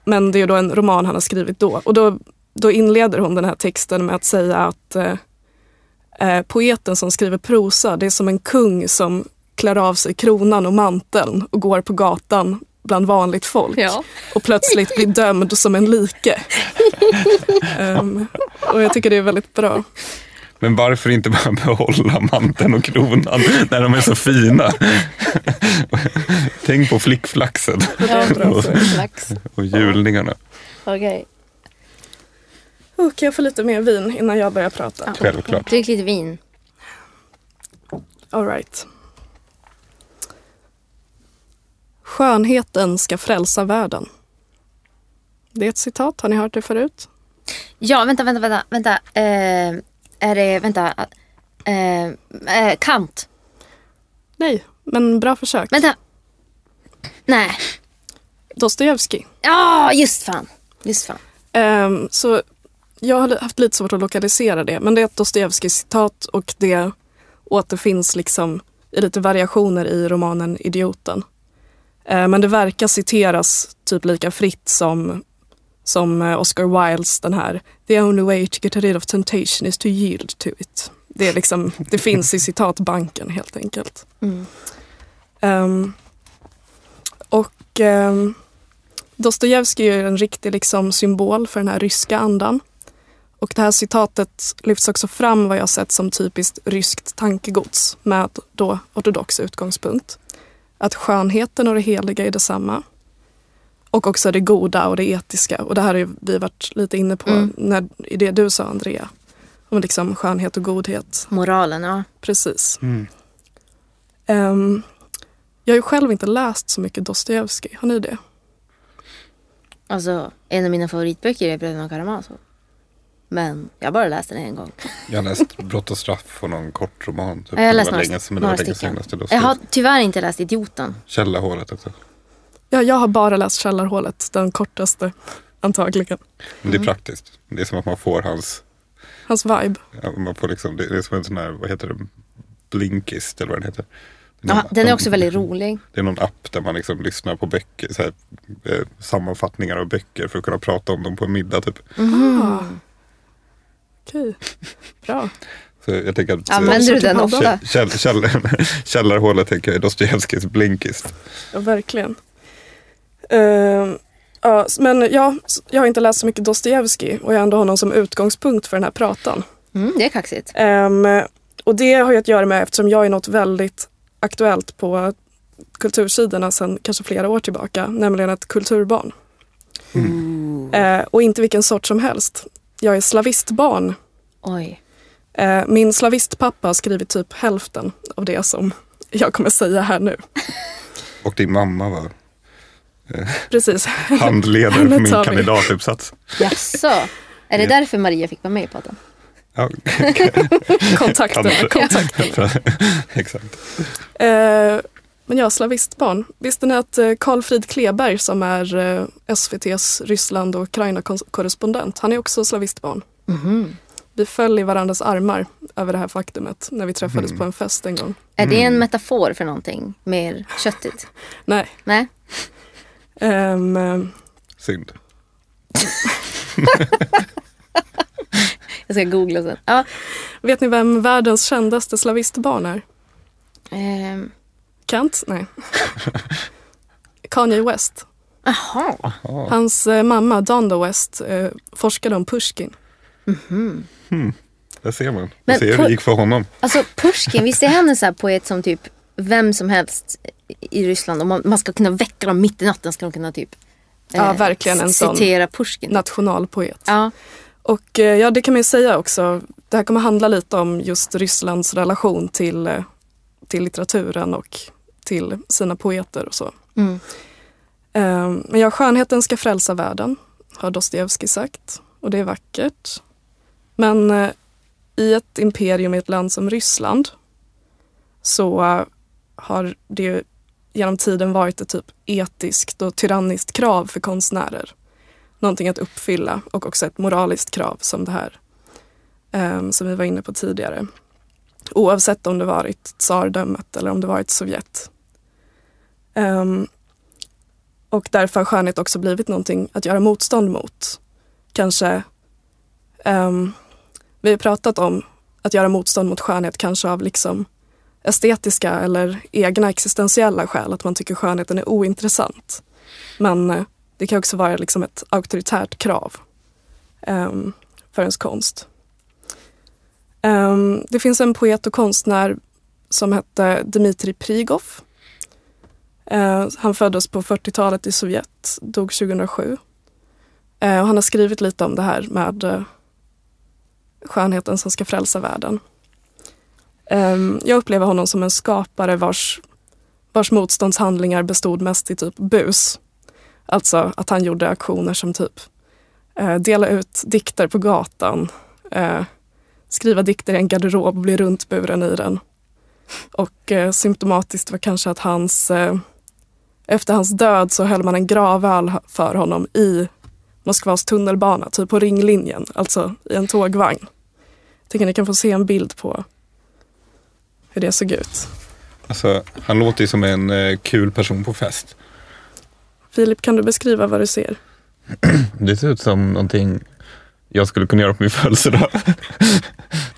men det är då en roman han har skrivit då. Och då, då inleder hon den här texten med att säga att uh, poeten som skriver prosa, det är som en kung som klär av sig kronan och manteln och går på gatan bland vanligt folk ja. och plötsligt blir dömd som en like. um, och jag tycker det är väldigt bra. Men varför inte bara behålla manteln och kronan när de är så fina? Tänk på flickflaxen och, och julningarna. Okej. Okay. kan jag få lite mer vin innan jag börjar prata? Ja. Självklart. Drick lite vin. All right. Skönheten ska frälsa världen. Det är ett citat, har ni hört det förut? Ja, vänta, vänta, vänta. vänta. Eh, är det, vänta. Eh, eh, Kant. Nej, men bra försök. Vänta. Nej. Dostojevskij. Ja, just fan. Just fan. Ehm, så jag har haft lite svårt att lokalisera det, men det är ett Dostojevskij-citat och det återfinns liksom i lite variationer i romanen Idioten. Ehm, men det verkar citeras typ lika fritt som, som eh, Oscar Wildes den här The only way to get rid of temptation is to yield to it. Det, är liksom, det finns i citatbanken helt enkelt. Mm. Ehm, och um, Dostojevskij är en riktig liksom, symbol för den här ryska andan. Och det här citatet lyfts också fram vad jag sett som typiskt ryskt tankegods med då ortodox utgångspunkt. Att skönheten och det heliga är detsamma. Och också det goda och det etiska. Och det här har vi varit lite inne på Mm. när, i det du sa Andrea. Om liksom skönhet och godhet. Moralen, ja. Precis. Mm. Ehm, jag har ju själv inte läst så mycket Dostojevskij. Har ni det? Alltså, en av mina favoritböcker är Bröderna Karamazov. Men jag har bara läst den en gång. Jag har läst Brott och straff och någon kort roman. Typ. Jag har läst några, länge några stycken. jag läste har tyvärr inte läst Idioten. Källarhålet också. Ja, jag har bara läst Källarhålet, den kortaste antagligen. Men det är praktiskt. Det är som att man får hans, Hans vibe. ja, man får liksom, det är som en sån här, vad heter det, Blinkist eller vad den heter. Ja, någon- den är också väldigt rolig. Det är någon app där man liksom lyssnar på böcker, så här, eh, sammanfattningar av böcker för att kunna prata om dem på en middag typ. Ah. Okej, bra. Så jag tänker att Använder du så den typ ofta? Käll, käll, källarhålet tänker jag är Dostojevskijs Blinkist. Ja, verkligen. Ehm, ja, men ja, jag har inte läst så mycket Dostojevskij och jag ändå har honom som utgångspunkt för den här pratan. Mm, det är kaxigt. Ehm, och det har ju att göra med eftersom jag är något väldigt aktuellt på kultursidorna sedan kanske flera år tillbaka, nämligen ett kulturbarn. Eh, och inte vilken sort som helst. Jag är slavistbarn. Oj. Min slavistpappa har skrivit typ hälften av det som jag kommer säga här nu. Och din mamma var Precis. handledare för min kandidatuppsats. Jaså? Är det Ja. därför Maria fick vara med i podden? Ja, Kontakten. Kontakten. exakt. Eh, men jag är slavistbarn. Visste ni att eh, Carl Frid Kleberg som är eh, SVTs Ryssland och Ukraina-korrespondent, han är också slavistbarn. Mhm. Vi föll i varandras armar över det här faktumet när vi träffades Mm. på en fest en gång. Är det Mm. en metafor för någonting mer köttigt? Nej. Nej? Eh, Synd. Jag ska googla sen. Ja. vet ni vem världens kändaste slavistbarn är? Ehm. Kent? Nej. Kanye West. Jaha. Ja. Hans eh, mamma Donda West eh, forskade om Pushkin. Mhm. Där ser man. Men Man ser hur det gick för honom. Alltså Pushkin, visst är han en sån här poet som typ vem som helst i Ryssland, om man, man ska kunna väcka dem mitt i natten ska de kunna typ Ja, verkligen en sån citera Pushkin. Nationalpoet. Ja. Och eh, ja, det kan man ju säga också. Det här kommer handla lite om just Rysslands relation till, eh, till litteraturen och till sina poeter och så. Mm. Eh, Men ja, skönheten ska frälsa världen, har Dostojevskij sagt. Och det är vackert. Men eh, i ett imperium i ett land som Ryssland så eh, har det ju genom tiden varit ett typ etiskt och tyranniskt krav för konstnärer. Någonting att uppfylla och också ett moraliskt krav som det här um, som vi var inne på tidigare. Oavsett om det varit tsardömet eller om det varit Sovjet. Um, och därför har skönhet också blivit någonting att göra motstånd mot. Kanske, um, vi har pratat om att göra motstånd mot skönhet kanske av liksom estetiska eller egna existentiella skäl, att man tycker skönheten är ointressant. Men eh, det kan också vara liksom ett auktoritärt krav um, för ens konst. Um, det finns en poet och konstnär som hette Dmitrij Prigov. Uh, han föddes på 40-talet i Sovjet, dog 2007. Uh, och han har skrivit lite om det här med uh, skönheten som ska frälsa världen. Ehm, jag upplever honom som en skapare vars, vars motståndshandlingar bestod mest i typ bus. Alltså att han gjorde aktioner som typ eh, dela ut dikter på gatan, eh, skriva dikter i en garderob och bli runtburen i den. Och eh, symptomatiskt var kanske att hans, eh, efter hans död så höll man en gravöl för honom i Moskvas tunnelbana, typ på ringlinjen, alltså i en tågvagn. Jag tänker ni kan få se en bild på hur det såg ut. Alltså, han låter ju som en eh, kul person på fest. Filip, kan du beskriva vad du ser? Det ser ut som någonting jag skulle kunna göra på min födelsedag.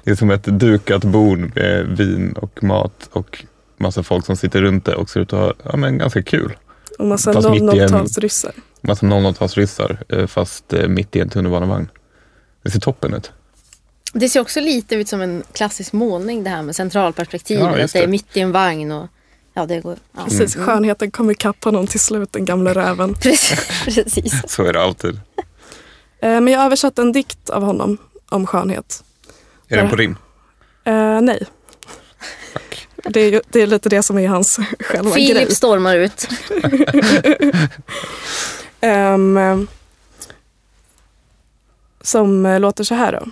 Det är som ett dukat bord med vin och mat och massa folk som sitter runt det och ser ut att ha ja, men ganska kul. Och massa Fast mitt i en- 00-talsryssar. Massa 00-talsryssar eh, fast eh, mitt i en tunnelbanevagn. Det ser toppen ut. Det ser också lite ut som en klassisk målning det här med centralperspektiv. Ja, att det är mitt i en vagn. Och, ja, det går, ja. Precis, skönheten kom ikapp honom till slut, den gamla räven. Precis. Så är det alltid. Eh, men jag översatte en dikt av honom om skönhet. Är den på rim? Eh, nej. Det är, ju, det är lite det som är hans själva grej. Filip stormar ut. Eh, som låter så här då.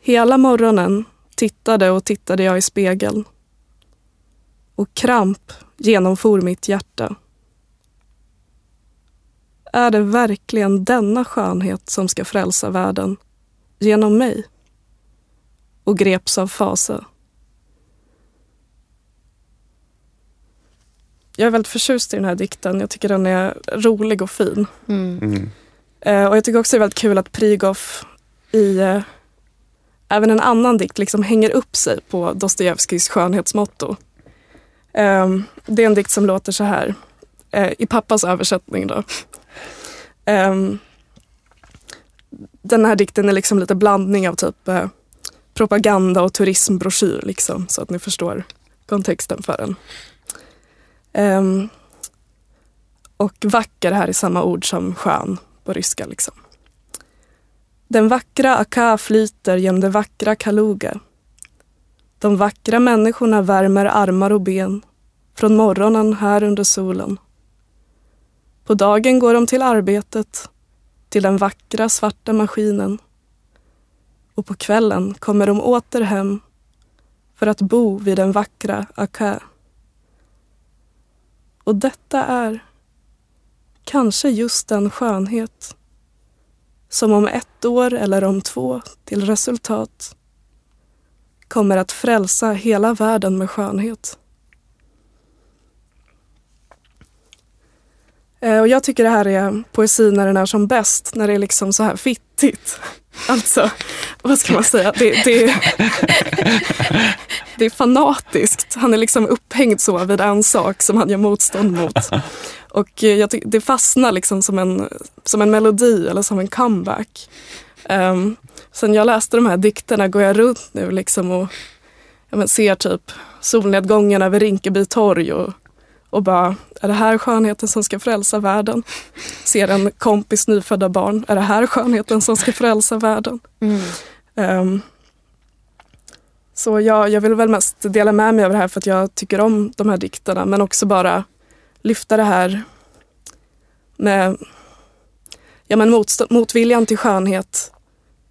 Hela morgonen tittade och tittade jag i spegeln. Och kramp genomfor mitt hjärta. Är det verkligen denna skönhet som ska frälsa världen genom mig? Och greps av fasa. Jag är väldigt förtjust i den här dikten. Jag tycker den är rolig och fin. Mm. Mm. Eh, och jag tycker också det är väldigt kul att Prigov i eh, även en annan dikt liksom hänger upp sig på Dostojevskijs skönhetsmotto. Ehm, det är en dikt som låter så här, eh, i pappas översättning då. Ehm, den här dikten är liksom lite blandning av typ eh, propaganda och turismbroschyr liksom, så att ni förstår kontexten för den. Ehm, och vacker här är samma ord som skön på ryska. Liksom. Den vackra Aka flyter genom det vackra Kaluga. De vackra människorna värmer armar och ben från morgonen här under solen. På dagen går de till arbetet, till den vackra svarta maskinen. Och på kvällen kommer de åter hem för att bo vid den vackra Aka. Och detta är kanske just den skönhet som om ett år eller om två till resultat kommer att frälsa hela världen med skönhet. Eh, och jag tycker det här är poesi när den är som bäst, när det är liksom så här fittigt. Alltså, vad ska man säga? Det, det, det är fanatiskt. Han är liksom upphängd så vid en sak som han gör motstånd mot. Och eh, jag tycker det fastnar liksom som en, som en melodi eller som en comeback. Um, sen jag läste de här dikterna går jag runt nu liksom och ja, men ser typ solnedgången över Rinkeby torg och, och bara, är det här skönheten som ska frälsa världen? Ser en kompis nyfödda barn, är det här skönheten som ska frälsa världen? Mm. Ehm, så jag, jag vill väl mest dela med mig av det här för att jag tycker om de här dikterna men också bara lyfta det här med ja, men motviljan till skönhet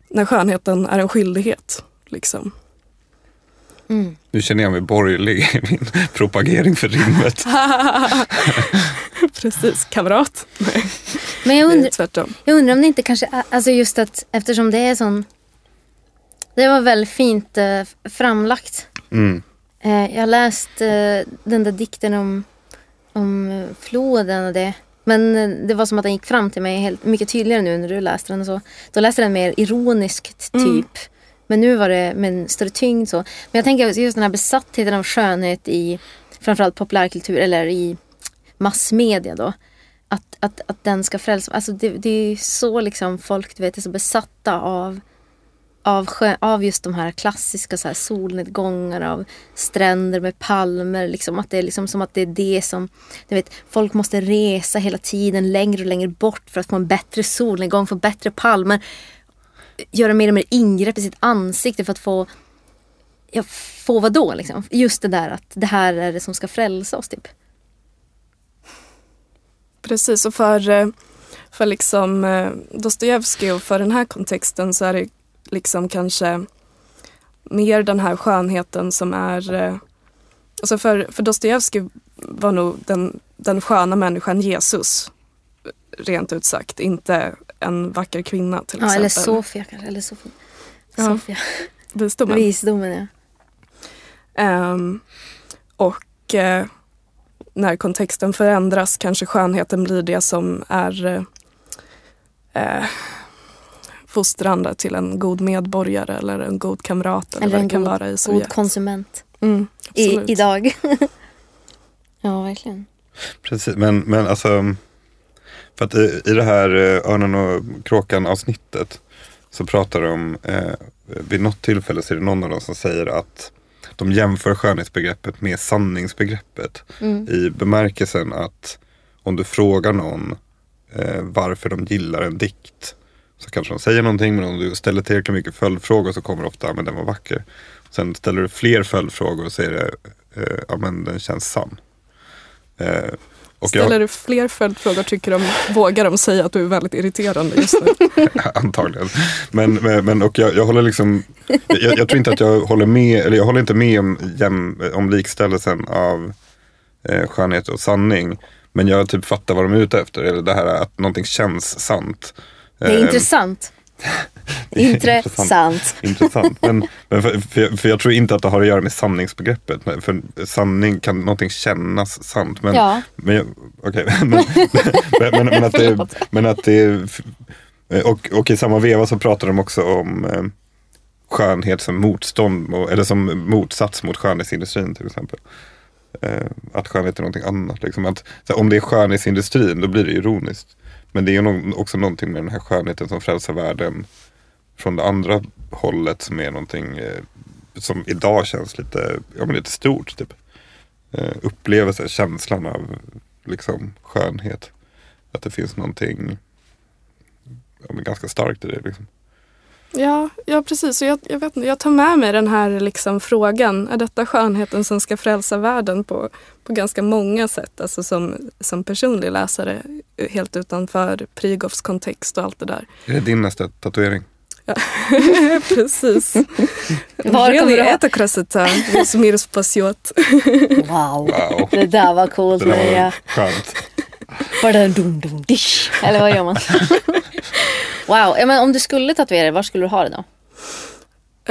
när skönheten är en skyldighet. Liksom. Mm. Nu känner jag mig borgerlig i min propagering för rimmet. Precis, kamrat. Nej, Men jag undrar, tvärtom. jag undrar om det inte kanske alltså just att eftersom det är sån Det var väldigt fint eh, framlagt. Mm. Eh, jag har läst eh, den där dikten om, om floden och det. Men det var som att den gick fram till mig helt, mycket tydligare nu när du läste den. Och så. Då läste jag den mer ironiskt typ. Mm. Men nu var det med en större tyngd så. Men jag tänker just den här besattheten av skönhet i framförallt populärkultur eller i massmedia då. Att, att, att den ska frälsa. Alltså det, det är så liksom folk du vet, är så besatta av av, sjö, av just de här klassiska så här solnedgångar av stränder med palmer. Liksom, att det är liksom som att det är det som... Du vet, folk måste resa hela tiden längre och längre bort för att få en bättre solnedgång, få bättre palmer. Göra mer och mer ingrepp i sitt ansikte för att få ja, få vad då liksom? Just det där att det här är det som ska frälsa oss typ. Precis, och för, eh, för liksom eh, Dostojevskij och för den här kontexten så är det liksom kanske mer den här skönheten som är... Eh, alltså för, för Dostojevskij var nog den, den sköna människan Jesus, rent ut sagt. Inte en vacker kvinna till Ja, exempel. eller Sofia kanske. Eller Sofia. Ja. Sofia. Visdomen. Visdomen ja. Ehm, och eh, när kontexten förändras kanske skönheten blir det som är eh, fostrande till en god medborgare eller en god kamrat eller, Eller en det kan god- vara i God Sovjet. konsument. mm, I, idag. ja, verkligen. Precis, men, men alltså för att i, i det här eh, Örnen och kråkan avsnittet så pratar de eh, vid något tillfälle så är det någon av dem som säger att de jämför skönhetsbegreppet med sanningsbegreppet Mm. i bemärkelsen att om du frågar någon eh, varför de gillar en dikt så kanske de säger någonting men om du ställer tillräckligt mycket följdfrågor så kommer det ofta, "Ja, men den var vacker. Sen ställer du fler följdfrågor så är det, eh, ja men den känns sann. Eh, och jag- Ställer du fler följdfrågor tycker de, vågar de säga att du är väldigt irriterande just nu. Antagligen. Men, men, men och jag, jag håller liksom, jag, jag tror inte att jag håller med, eller jag håller inte med om, jäm, om likställelsen av eh, skönhet och sanning. Men jag typ fattar vad de är ute efter, eller det här att någonting känns sant. Det är Eh, intressant. Intressant. Intressant. Men, men för, för, jag, för jag tror inte att det har att göra med sanningsbegreppet. För sanning kan någonting kännas sant. Men, Ja. men, okej, men, men, men, men, att det, men att det och, och i samma veva så pratar de också om eh, skönhet som motstånd eller som motsats mot skönhetsindustrin till exempel. Eh, att skönhet är någonting annat. Liksom. Att, så här, om det är skönhetsindustrin då blir det ironiskt. Men det är också någonting med den här skönheten som frälsar världen från det andra hållet som är någonting eh, som idag känns lite, ja, men lite stort. Typ. Eh, upplevelse, känslan av liksom, skönhet. Att det finns någonting ja, men ganska starkt i det. Liksom. Ja, ja precis. Jag, jag, vet, inte, jag tar med mig den här liksom frågan. Är detta skönheten som ska frälsa världen på, på ganska många sätt? Alltså som, som personlig läsare, helt utanför Prigovs kontext och allt det där. Är det din nästa tatuering? precis. Var really, kommer du ha- это красота, som мир спасет. Wow. Wow. Det där var coolt Det där Maria. var skönt. Bara dum dum dish. Eller vad gör man? wow. Ja, men om du skulle tatuera det, var skulle du ha det då?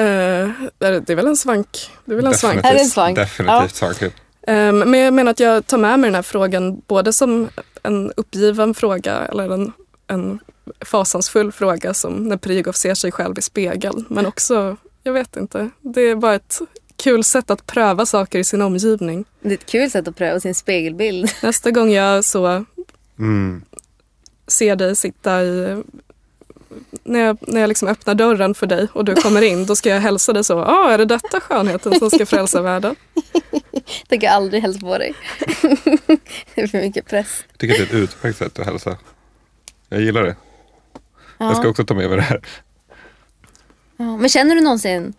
Eh, det är väl en svank. Det är väl en svank. Är det en svank? Definitivt svankhet. Ehm, men jag menar att jag tar med mig den här frågan både som en uppgiven fråga eller en, en fasansfull fråga som när Prigov ser sig själv i spegeln. Men också, jag vet inte, det är bara ett kul sätt att pröva saker i sin omgivning. Det är ett kul sätt att pröva sin spegelbild. Nästa gång jag så Mm. ser dig sitta i när jag, när jag liksom öppnar dörren för dig och du kommer in, då ska jag hälsa dig så. Ah, är det detta skönheten som ska frälsa världen? Tänker aldrig hälsa på dig. det är för mycket press. Jag tycker att det är ett utmärkt sätt att hälsa. Jag gillar det. Jag ska Ja. också ta med mig det här. Ja. Men känner du någonsin,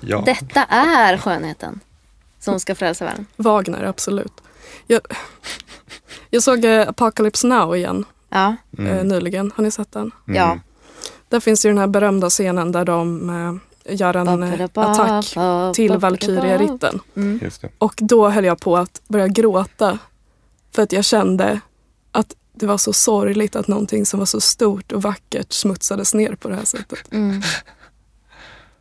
Ja. detta är skönheten som ska frälsa världen? Wagner, absolut. Jag, jag såg eh, Apocalypse Now igen Ja. eh, nyligen. Har ni sett den? Mm. Ja. Där finns ju den här berömda scenen där de eh, gör en attack till Valkyrieritten. Mm. Och då höll jag på att börja gråta. För att jag kände att det var så sorgligt att någonting som var så stort och vackert smutsades ner på det här sättet. Mm.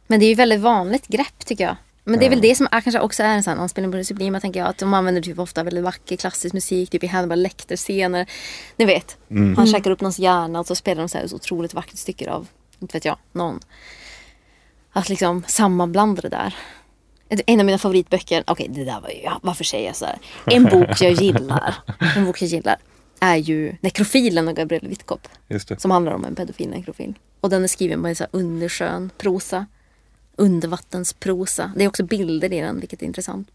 Men det är ju väldigt vanligt grepp tycker jag. Men det är väl det som är, kanske också är en sån anspelning på det sublima tänker jag. Att de använder typ ofta väldigt vacker klassisk musik, typ i Hannibal Lecter-scener. Ni vet, han käkar upp någons hjärna och så spelar de så här så otroligt vackert stycke av, inte vet jag, någon. Att liksom sammanblanda det där. En av mina favoritböcker, okej det där var ju, varför säger jag så här? En bok jag gillar, en bok jag gillar är ju Nekrofilen av Gabriel Wittkop. Just det. Som handlar om en pedofil nekrofil. Och den är skriven på en så underskön prosa. Undervattensprosa. Det är också bilder i den, vilket är intressant.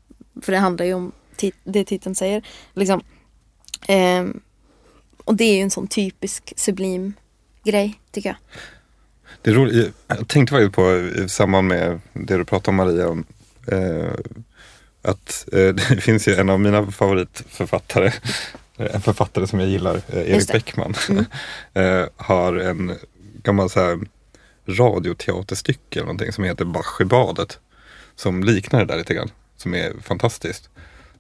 För det handlar ju om tit- det titeln säger. Liksom. Ehm, och det är ju en sån typisk sublim grej, tycker jag. Det är roligt. Jag tänkte faktiskt på i samband med det du pratade om Maria, om Eh, att eh, det finns ju en av mina favoritförfattare, eh, en författare som jag gillar, eh, Erik. Bäckman, eh, har en gammal så här, radioteaterstycke eller någonting som heter Bach i badet. Som liknar det där lite grann, som är fantastiskt.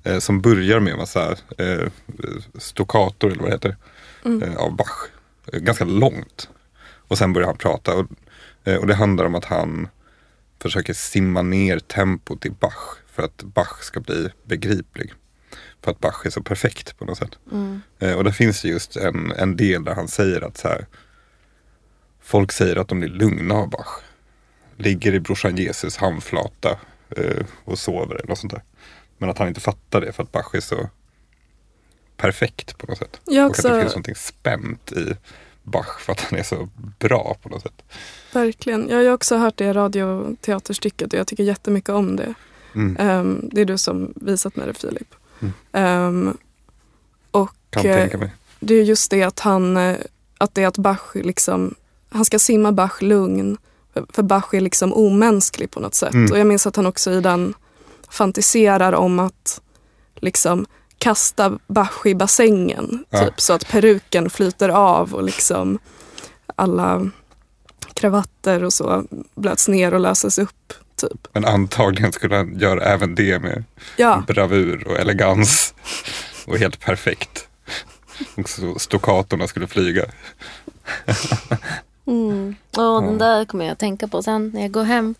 Eh, som börjar med en massa eh, stoccator eller vad det heter, eh, av Bach. Ganska långt. Och sen börjar han prata. Och, och det handlar om att han försöker simma ner tempot i Bach för att Bach ska bli begriplig. För att Bach är så perfekt på något sätt. Eh, och där finns det just en, en del där han säger att så här, folk säger att de blir lugna av Bach. Ligger i brorsan Jesus handflata eh, och sover eller något sånt där. Men att han inte fattar det för att Bach är så perfekt på något sätt. Jag Och att det också, finns någonting spänt i Bach för att han är så bra på något sätt. verkligen. Jag har också hört det radioteaterstycket och jag tycker jättemycket om det. Mm. Ehm, det är du som visat mig det Filip. Mm. Ehm, och eh, det är just det att han, eh, att det är att Bach liksom, han ska simma Bach lugn. För- För Bach är liksom omänsklig på något sätt. Mm. Och jag minns att han också i den fantiserar om att liksom kasta Bach i bassängen. Ja. Typ, så att peruken flyter av och liksom alla kravatter och så blöts ner och löses upp. Typ. Men antagligen skulle han göra även det med Ja, bravur och elegans. Och helt perfekt. Och så stoccatorna skulle flyga. Mm. Ja, den där kommer jag att tänka på sen när jag går hem.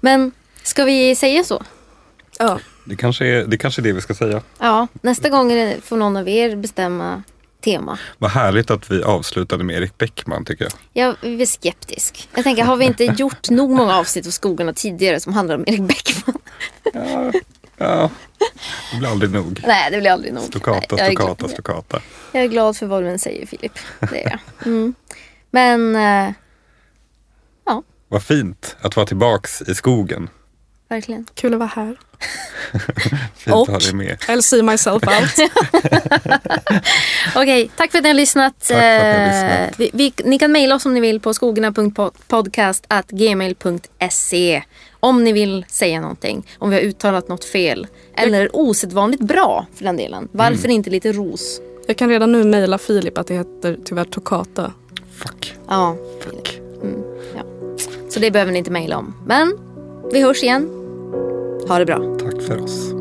Men ska vi säga så? ja. Det kanske är det, kanske är det vi ska säga. Ja, nästa gång får någon av er bestämma tema. Vad härligt att vi avslutade med Erik Bäckman tycker jag. Jag är skeptisk. Jag tänker, har vi inte gjort nog många avsnitt av Skogarna tidigare som handlar om Erik Bäckman? Ja, ja. det blir aldrig nog. Nej, det blir aldrig nog. Stoccata, Nej, glad, stoccata. jag är glad för vad du än säger Filip. Det är jag. Mm. Men, eh, Vad fint att vara tillbaks i skogen. Verkligen. Kul att vara här. Fint Och- att ha dig med. I'll see myself out. Okej, tack för att ni har lyssnat. Tack för att ni har Eh, lyssnat. Vi, vi, ni kan mejla oss om ni vill på skogarna.podcast.gmail.se om ni vill säga någonting, om vi har uttalat något fel. Eller osedvanligt bra för den delen. Varför Mm. inte lite ros? Jag kan redan nu mejla Filip att det heter tyvärr toccata. Fuck. Ja, Fuck. så det behöver ni inte mejla om. Men vi hörs igen. Ha det bra. Tack för oss.